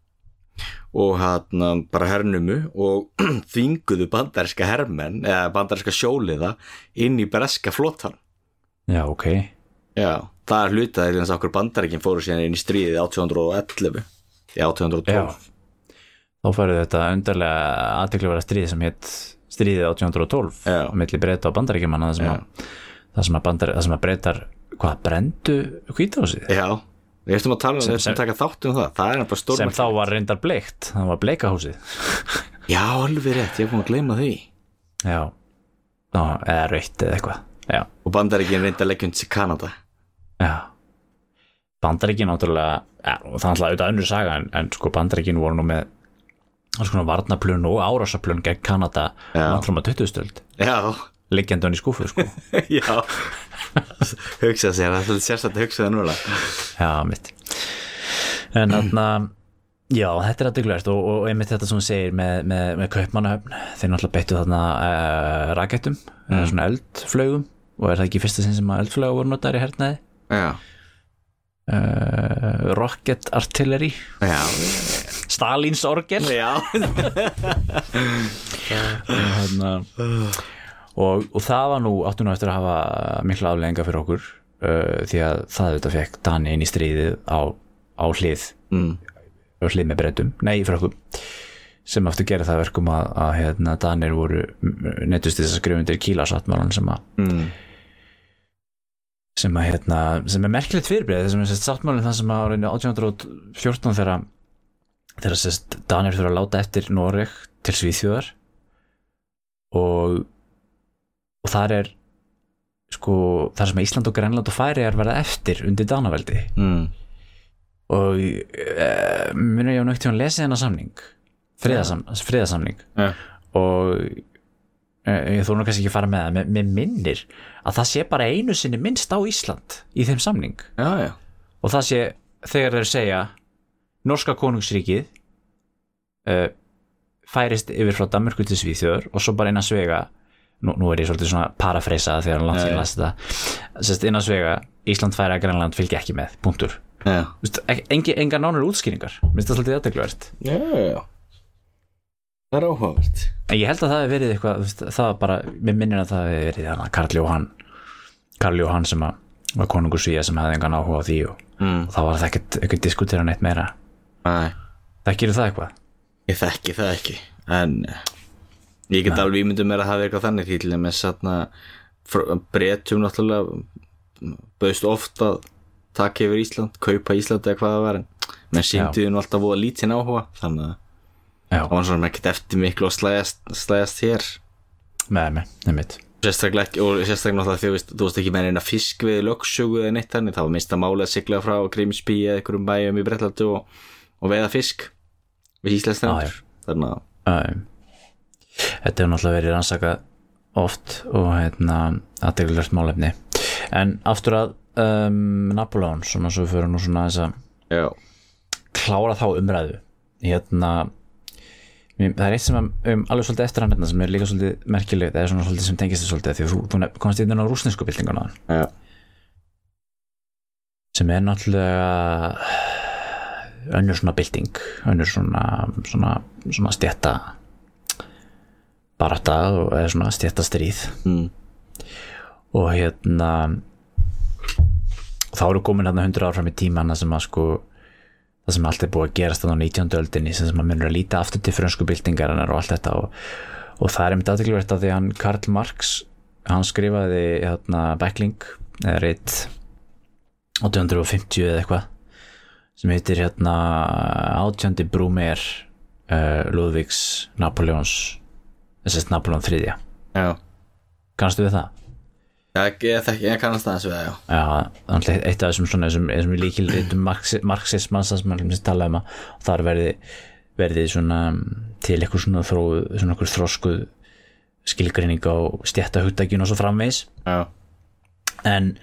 og hérna bara hernumu og þvinguðu bandariska hermenn eða bandariska sjóliða inn í breska flótan já, ok. Já, það er hlutað eins og okkur bandarikin fóru síðan inn í stríðið 1811 í 1812 þá færðu þetta undarlega aðtekluverða stríð sem hétt stríðið 1812 Já. á milli breyta og bandaríkjumanna það sem að að breytar hvað, brendu hvításið Já, við eftir að tala um þess að taka þátt um það. Það sem þá var reyndar bleikt. Það var bleikahúsið. Já, alveg rétt, ég er búin að gleyma því. Já, Ná, eða rautt eða eitthvað. Já, og að leggja undir sig Kanada. Já. Bandaríkin náttúrulega ja, og það er alltaf auðvitað önnur saga en, en sko bandaríkin voru nú með alls konar varnaplun og árásaplun gegn Kanada að 20 stöld. Já, liggjandi hann í skúfu sko. Já. Hugsa sér, það er sérstætt að hugsa það núna. Já, mitt. En þarna Já, þetta er aðdeglega og, og einmitt þetta sem hún segir með, með, með kaupmannahöfn. Þeir náttúrulega beittu þarna uh, rakettum, mm. svona eldflögum og er það ekki fyrsta sinn sem að eldflögu voru notaðir í hernaði? Já, uh, Rocket Artillery. Já, Stalins orgel. Já. Þarna, og, og það var nú áttu nú eftir að hafa mikla aflegginga fyrir okkur uh, því að það auðvitað fekk Dani inn í stríðið á, á hlið mm. hlið með breytum, nei frökkum sem aftur gera það að verkum að, að hérna, Danir voru nettust þess að skrifa undir kílasáttmálan sem að Mm. sem að hérna, sem er merkilegt fyrirbreið sem er sérst sáttmálinn það sem að árið 1814 þegar þegar sérst Danir þurfa að láta eftir Noreg til Svíþjóðar og og þar er sko, þar sem Ísland og Grænland og Færi er verða eftir undir Danaveldi. Mm. og uh, munum ég á nögt til að lesa þennan samning? Friðasam, friðasamning Já. og uh, ég þú nú kannski ekki að fara með það með minnir að það sé bara einu sinni minnst á Ísland í þeim samning. Já, já, og það sé þegar þeir segja norska konungsríkið uh, færist yfir frá Danmörku til Svíþjóður og svo bara innan svega nú, nú er ég svolítið svona parafreisa þegar hann langt Já, síðan já. lasi þetta. Sérst innan svega Ísland færi að Grænland fylgja ekki með, punktur. Engi, enga nánur útskýringar. Minnst það svolítið aðtegluvert Það er áhugavert. En ég held að það hefði verið eitthvað það var bara, mér minnir að það hefði verið Karl Jóhann Karl Jóhann sem að, var konungur svíja sem hefði engan áhuga á því og, mm. og þá var það ekkert, ekkert diskutera neitt meira. Nei, það gerir það eitthvað? Ég þekki það ekki En ég get alveg ímyndum mér að hafa eitthvað þannig því til að breytum náttúrulega bauðst oft að taka yfir Ísland, kaupa Ísland eða hvað það var en menn sínduðu nú alltaf voða lítinn áhuga þannig að það var svona ekkert eftir miklu að slæðast, slæðast hér. Með mig, nefnitt sérstaklega ekki, og sérstaklega náttúrulega því að þú veist, ekki með eina fisk við lögsögu eða neitt þannig, það var minnst að mála að sigla frá Grímsby eða einhverjum bæjum í Bretlandu og, og veiða fisk við Íslands Já, strendur þannig að þetta hefur náttúrulega verið rannsakað oft og hérna aðdeglilegt málefni. En aftur að um, Napoleon, svona svo fyrir nú svona þess að klára þá umræðu. Hérna það er eitt sem um, alveg svolítið eftir hann hérna sem er líka svolítið merkilegt eða svona svolítið sem tengist þið svolítið því þú, þú komst inn á rúsnesku byltinguna. Já, sem er náttúrulega önnur svona bylting önnur svona, svona, svona stjætta barata og eða svona stjætta stríð mm, og hérna þá eru komin hérna 100 ár fram í tíman það sem að sko það sem allt er búið að gerast þannig á 19. öldinni sem maður myndur að líta aftur til frönsku byltingarinnar og allt þetta og, og það er einmitt aðtegluvert að því hann Karl Marx hann skrifaði hérna Backling eða reitt 1850 eða eitthvað sem heitir hérna átjöndi Brúmer uh, Ludvíks Napoleons þessast Napoleon 3 Já, kannstu við það? ég, þekki, ég kannast það eins við það, já. Já, eitt af þessum svona þessum, þessum líkilritum marxismans sem maður sem tala um að þar verði, verði svona til eitthvað svona, þró, svona eitthvað þróskuð skilgrinning á stjættahuttakinu og svo framvegs Já, en,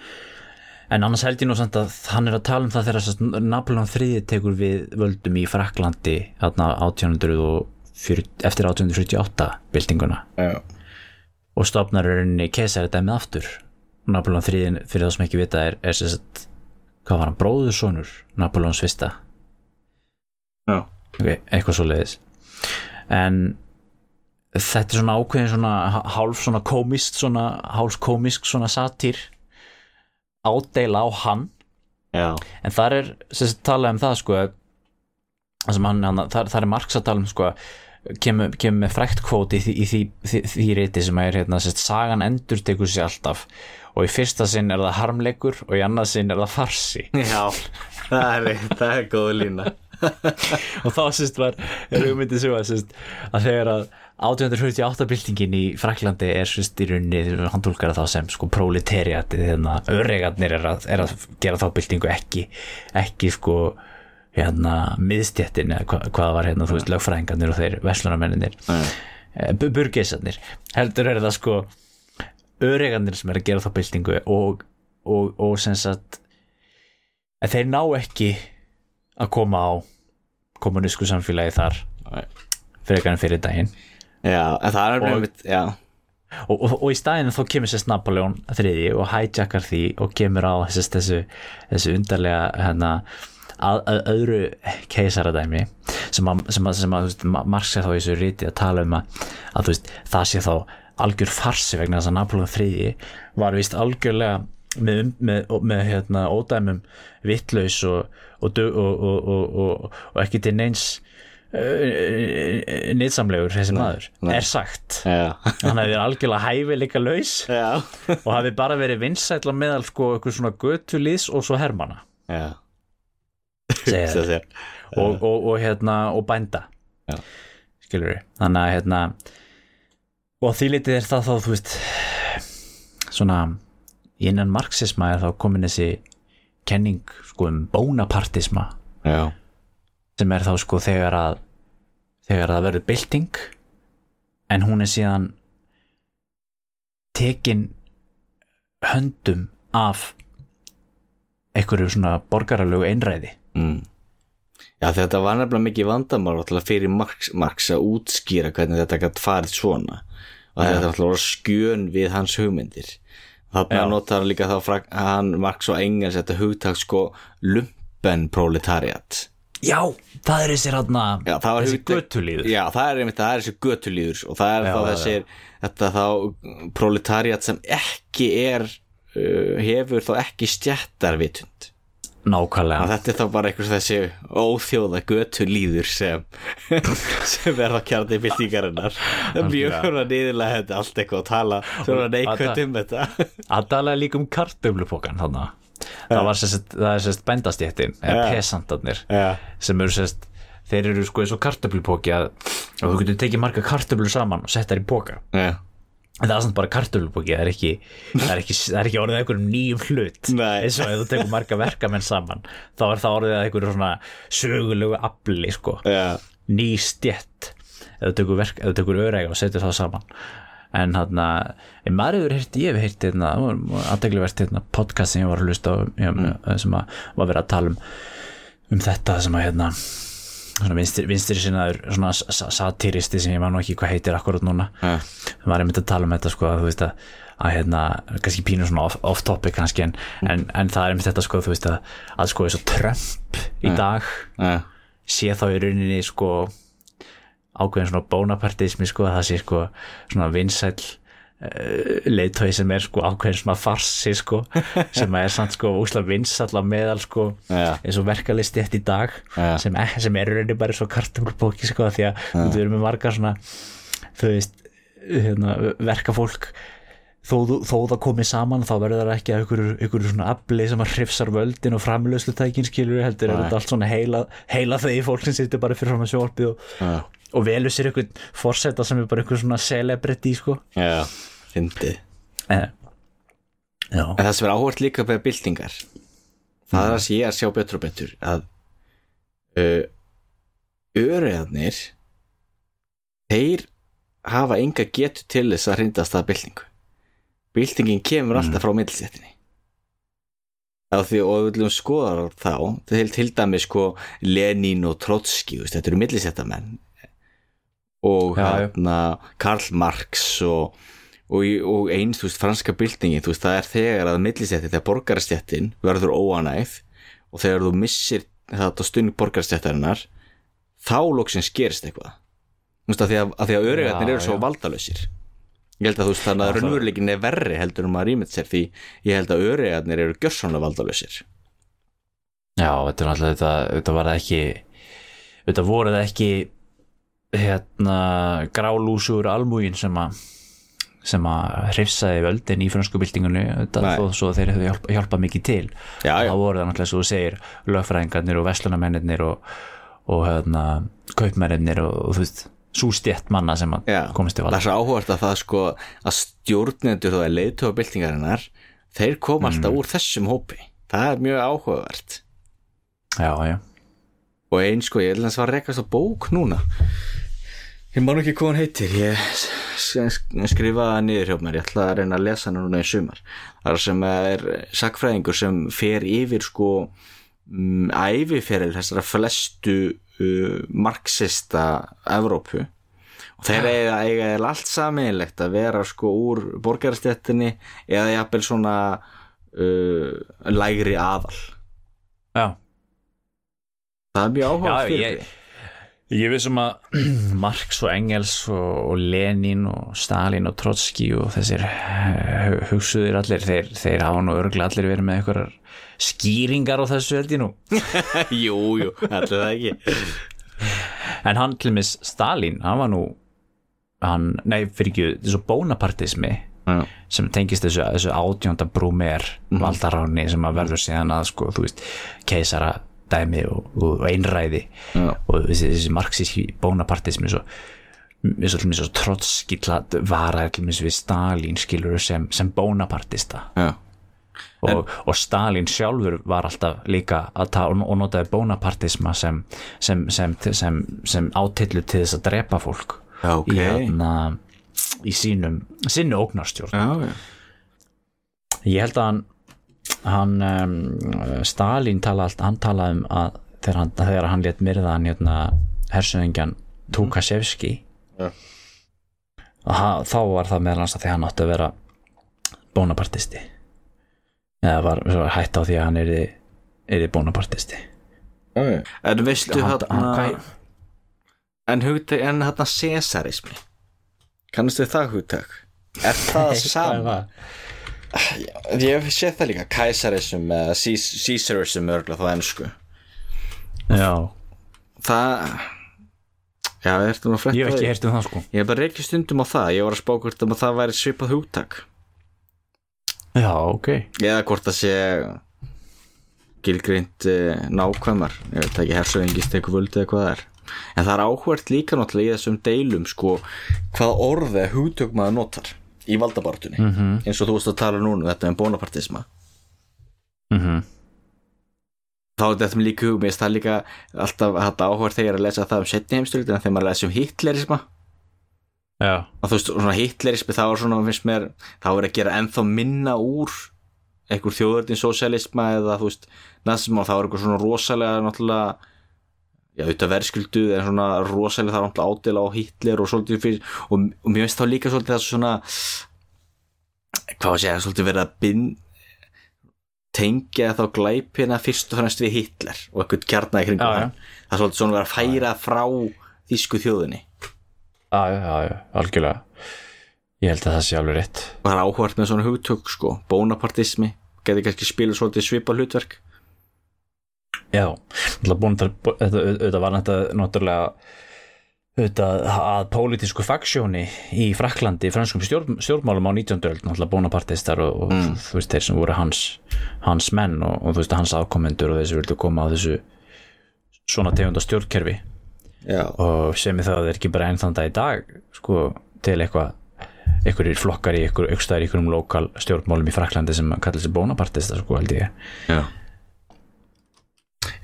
en annars held ég nú samt að hann er að tala um það þegar Napoleon III tekur við völdum í Fraklandi þarna 1840, eftir 1848 byltinguna. Já, og stopnar rauninni keisæri aftur. Napoleon III fyrir það sem ekki vita er, er sagt, hvað var hann, bróðursonur Napoleons fyrsta? Okay, eitthvað svo leiðis en þetta er svona ákveðin svona hálf svona komist svona hálf komisk svona satýr ádela á hann. Já, en þar er sagt talað um það sko að hann, hann þar, þar er Marx að tala um sko kemur, kemur með frækt kvóti í því, í því, reyti sem er hérna sérst, sagan endur tekur sér alltaf. Og í fyrsta sinn er það harmleikur og í annað sinn er það farsi. Já Það er, það er góð lína. Og þá sérst var hugmyndið svo að, sérst, að þegar að 1848 byltingin í Fraklandi er sérst í rauninni hann tólkar þá sem sko proletariat þegar öregarnir er að, er að gera þá byltingu ekki ekki sko hérna miðstjættin eða hva, hvað var hérna þú veist lögfræðingarnir og þeir verslunarmenninir Já, burgeisarnir heldur er það sko öregarnir sem er að gera þá byltingu og, og, og sem sagt að þeir ná ekki að koma á kommunísku samfélagi þar en fyrir daginn. Já er Og- einmitt, og, og, og í staðinu þá kemur sérst Napoleon þriði og hijackar því og kemur á sérst, þessu, þessu undarlega hérna, að, að öðru keisaradæmi sem að, sem að, sem að veist, Ma- Marx er þá í þessu ríti að tala um að, veist, það sé þá algjör farsi vegna þess að Napoleon þriði var vist algjörlega með, um- með, með hérna, ódæmum vittlaus og, og, og, og, og, og, og ekki til neins uh, nýtsamlegur þessi maður nei. er sagt. Já, hann hefði algjörlega hæfi líka laus já. og hafi bara verið vinsætla meðal sko eitthvað svona götulís og svo hermana Já, segja og, og, og hérna og bænda. Já. skilur við þannig að hérna og því litið er það þá þú veist svona innan marxisma er þá komin þessi kenning sko um bónapartisma Já, sem er þá sko þegar að þegar það verður bylting en hún er síðan tekin höndum af einhverju svona borgaralögu einræði mm. Já þetta var nefnilega mikið vandamál fyrir Marx, Marx að útskýra hvernig þetta gætt farið svona. Og þetta er náttúrulega skjön við hans hugmyndir. Þarna Já. notar hann líka þá frak, hann Marx og Engels þetta hugtak sko lumpen proletariat. Já, það er þessi hérna Já, það var þessi götulíður. Já, það er einmitt, það er þessi götulíður og það er Já, þá já, þessir þetta þá proletariat sem ekki er uh, hefur þá ekki stjættarvitund nákvæmlega. Þetta er þá bara einhvers þessi óþjóða götulíður sem sem er þá kjarni byltingarinnar. Það mjög svona niðurlega þetta allt eitthvað að tala svona neikvæmt um þetta. Að tala líka um kartöflupokan þannig það var sérst, það er sérst bændastjættin eða Já, sem eru sérst þeir eru sko eins og kartöflupóki að þú getur tekið marga kartöflur saman og sett þær í póka já, það er samt bara kartöflupóki það er ekki, það er ekki, er orðið einhverjum nýjum hlut. Eins og ef þú tekur marga verkamenn saman þá er það orðið að einhverju svona sögulegu afli sko. Já, ný stjett ef þú tekur, tekur öræga og setur það saman. En hann að maður hefur heyrt, ég hef heyrt hérna, aðdeglivert hérna, podcast sem ég var að hlusta á já, sem að var verið að tala um um þetta sem að hérna svona vinstri, vinstri sinnaður svona sa- satiristi sem ég nú ekki hvað heitir akkurat núna. Já, það var einmitt að tala um þetta sko að þú veist að, að hérna, kannski pínu svona off, off topic kannski en, en, en það er einmitt þetta sko þú veist að, að sko og Trump í dag já, sé þá í rauninni sko ákveðin svona bónapartismi sko að það sé sko svona vinsæll leiðtói sem er sko ákveðin svona farsi sko sem er samt sko úsla vins allar meðal sko Já. eins og verkalisti eftir í dag Já. sem, er- sem er rauninni bara svo kartumlbóki sko því að þú erum með margar svona þú veist hérna, verkafólk þó, þó það komið saman þá verður það ekki að ykkur, ykkur svona afli sem að hrifsar völdin og framlöslu tækin skilur heldur er þetta allt svona heila, heila þegi fólk sem situr bara fyrir fram að sjóarpið og. Og velur sér ykkur forseta sem er bara ykkur svona celebrity sko. Já, fyndið. Eh, já, En það sem er áhvert líka með byltingar það er að sé að sjá betur og betur að uh, öryðarnir þeir hafa enga getu til þess að hrindast að byltingu. Byltingin kemur alltaf frá middlsettinni á því og við viljum skoða þá til, til dæmi sko Lenin og Trotski þetta eru middlsettamenn og já. hérna Karl Marx og og, og eins, veist, franska byltingin veist, það er þegar að millisetti þegar borgarastjættin verður óanæð og þegar þú missir þetta stund borgarastjættarinnar þá loksins gerist eitthvað að því að, að, því að örygarnir Já, eru svo já. valdalausir ég held að þú veist, þannig að raunveruleikin er verri heldur um að rýmið sér því ég held að örygarnir eru gjörsamlega valdalausir já, þetta er náttúrulega þetta, þetta var ekki þetta voru það ekki hérna grálúsur almúgin sem að sem að hrifsaði völdin í Nei. þó svo þeir hefðu hjálpa, hjálpa mikið til. Já, já. það voru það náttúrulega svo þú segir lögfræðingarnir og vestlunamennirnir og, og hérna kaupmennirnir og, og þú veist, svo stjætt manna sem að Já, komist til það valda er svo áhugast að það sko að stjórnendur þá er leiðtóða byltingarinnar þeir koma alltaf úr þessum hópi. Það er mjög áhugavert. Já, já, og eins sko, ég held að það var rekast á bók núna ég man ekki hvað hann heitir. Ég skrifaði það niður hjá mér. Ég ætla að reyna að lesa hann núna í sumar. Það sem er sakfræðingur sem fer yfir sko um, æviferil þessara flestu uh, marxista Evrópu. Og þeir eiga, eiga allt sameinlegt að vera sko úr borgarastjættinni eða jafnvel svona uh, lægri aðal. Já. Það er mjög áhuga Já, ég, ég vissum að Marx og Engels og, og Lenin og Stalin og Trotski og þessir eh, hugsuðir allir þeir, þeir hafa nú örgulega allir verið með einhverjar skýringar á þessu held ég nú. Jú, jú, allir það ekki. En hann til mis Stalin, hann var nú hann, nei fyrir ekki þessu bónapartismi Já. sem tengist þessu, þessu átjónda brúmer valdaráni sem að verður síðan að sko, þú veist, keisara dæmi og, og einræði Já. og þessi, þessi marxíski bónapartismi svo eins og svo trotski til mér við Stalin skilur sem, sem bónapartista Já. og, og Stalin sjálfur var alltaf líka að ta og og notaði bónapartisma sem, sem, sem, sem, sem átillu til þess að drepa fólk Já, ok. í, hérna, í sínum sinni ógnarstjórn Já, já. ég held að hann, hann um, Stalin talaði allt, hann talaði um að þegar hann, þegar hann létt myrðan hérna, hersöðingjan Tukashevski Já. ha, þá var það meðal hans að því hann átti að vera bónapartisti eða var, var hætt á því að hann er er bónapartisti En veistu Hann- hann, hann- En hugtæk, en hann Cesarismi Kannastu það hugtæk? Er það sama? Ég sé það líka Kaisarism eða Caesarism örgulega þá ennsku já, Það Já, ertu nú að fletta ég hef ekki heyrt um það sko. Ég hef bara reykja stundum á það Ég var að spá hvort um að það væri svipað hugtak. Já, ok. Eða hvort það sé gilgrind uh, nákvæmar ég veit ekki hersöðingist eitthvað völd eða hvað það er. En það er áhvert líka náttúrulega í þessum deilum sko hvað orðið hugtök maður notar í valdabartunni Mhm. -hmm. eins og þú veist að tala núna um þetta um bonapartisma mm þá er þetta með líka hug, mér finnst það líka alltaf áhvert þegar er að lesa það um setni heimstyrildina þegar maður er að lesa um hitlerisma já, og þú veist, svona hitlerismi þá er svona, finnst mér, þá er að gera ennþá minna úr einhver þjóðurinn sósialisma eða þú veist, nazisma og þá er eitthvað svona rosalega náttúrulega já, auðvitað verðskildu en svona rosalega það náttúrulega ádela á Hitler og svolítið fyrir og, og mér finnst þá líka svolítið það svona hvað var að segja, svolítið verið að bind tengja þá glæpina fyrst og fremst við Hitler og eitthvað Já, já. hann. Það er svolítið svona verið að færa frá þýsku þjóðinni. Já, já, já, já algjörlega. Ég held að það sé alveg rétt. Og það er áhvert með svona hugtök sko. Bonapartismi, geti kannski spila svolítið svipa hlutverk Já, þetta, var náttúrulega auðvitað að pólitísku faksjóni í Fraklandi, franskum stjórn, stjórnmálum á 19. öld, náttúrulega bónapartistar og, og Mm. þú veist, þeir sem voru hans hans menn og, og þú veist, hans afkomendur og þeir sem vildu koma á þessu svona tegunda stjórnkerfi já, og sem er það að þeir ekki bara enn þann dag í dag sko, til eitthvað einhverjir flokkar í einhverjum lokal stjórnmálum í Fraklandi sem kallar sig bónapartistar, sko, held ég já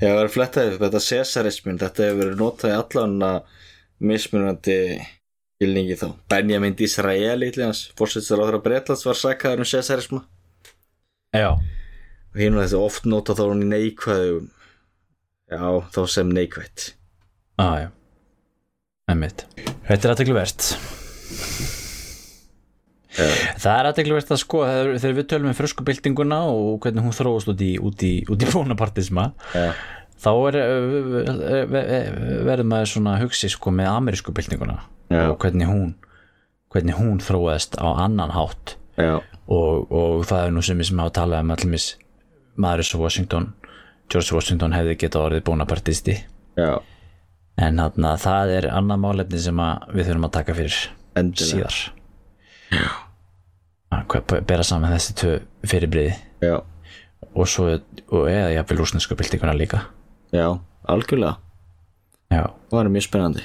Já, það er flettaðið, þetta Cesarismin þetta hefur verið notað í allan að mismunandi skilningi þá. Benjamin Disraeli hans fórsetstur á þeirra Bretlands var sakaður um Cesarisma Já, og var þetta oft notað þá hún í neikvæðu já, þá sem neikvætt. Ah, já. Einmitt. Þetta er aðtegluvert Það er aðtegluvert að sko þegar við tölum um fröskubildinguna og hvernig hún þróast út í, út í, út í bónapartisma Já, þá er, eh, verður maður svona að hugsi sko með amerísku byltinguna Já. og hvernig hún hvernig hún þróaðist á annan hátt. Og, og það er nú sem við sem hafa talað um allumis og Washington George Washington hefði getað orðið bónapartisti. Já, en þarna, það er annað málefni sem við þurfum að taka fyrir endilega. síðar að bera saman þessi tvö fyrirbriði Já, og svo og eða jafnvel rúsnesku byltinguna líka. Já, algjörlega. Já, Það var mjög spennandi.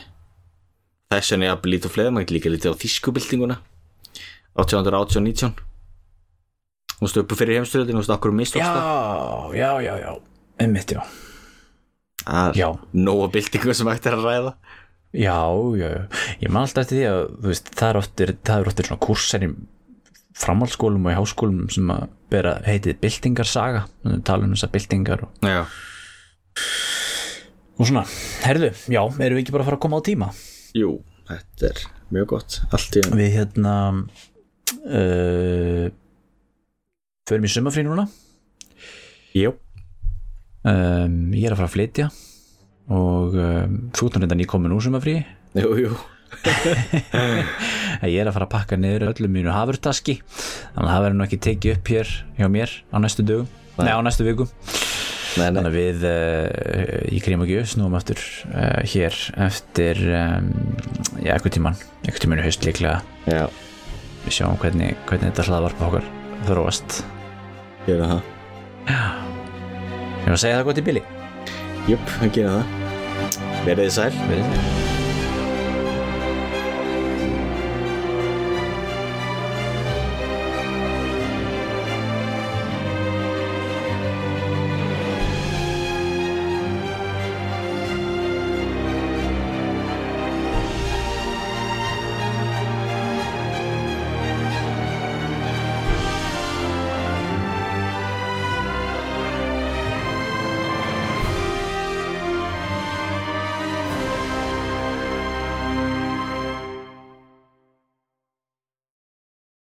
Þess vegna ég að lítið á fleðmægt líka lítið á þýskubildinguna 1818-19 Þú veist uppu fyrir heimstöðin, þú veist okkur um já, mistókst það já, já, já. Einmitt, já. Það Já. er nóga bildingu sem hægt er að ræða Já, já, ég man alltaf eftir því að þú veist, það er oftir, það er oftir svona kursar í framhaldsskólum og í háskólum sem að bera heitið að tala um þessar byltingar og, Já, og svona, herðu, já, erum við ekki bara að fara að koma á tíma? jú, þetta er mjög gott. Allt í Við hérna uh, förum í sumafrí núna. Jú, um, ég er að fara að flytja og um, þú ert reynda nýkomin úr sumafrí jú, jú. Ég er að fara að pakka niður öllum mínu hafurtaski. Þannig að það verður nú ekki tekið upp hér hjá mér á næstu dögum. Nei, á næstu vikum. Nei, nei, Þannig að við uh, í Krímagju snúum aftur uh, hér eftir um, já, eitthvað tíman eitthvað tíman í haust líklega. Já, við sjáum hvernig, hvernig þetta hlaðvarp okkar þróast. Gera það. Ég var að segja það gott í bili Jöp, við gera það. Verðið þið sæl. Verið þið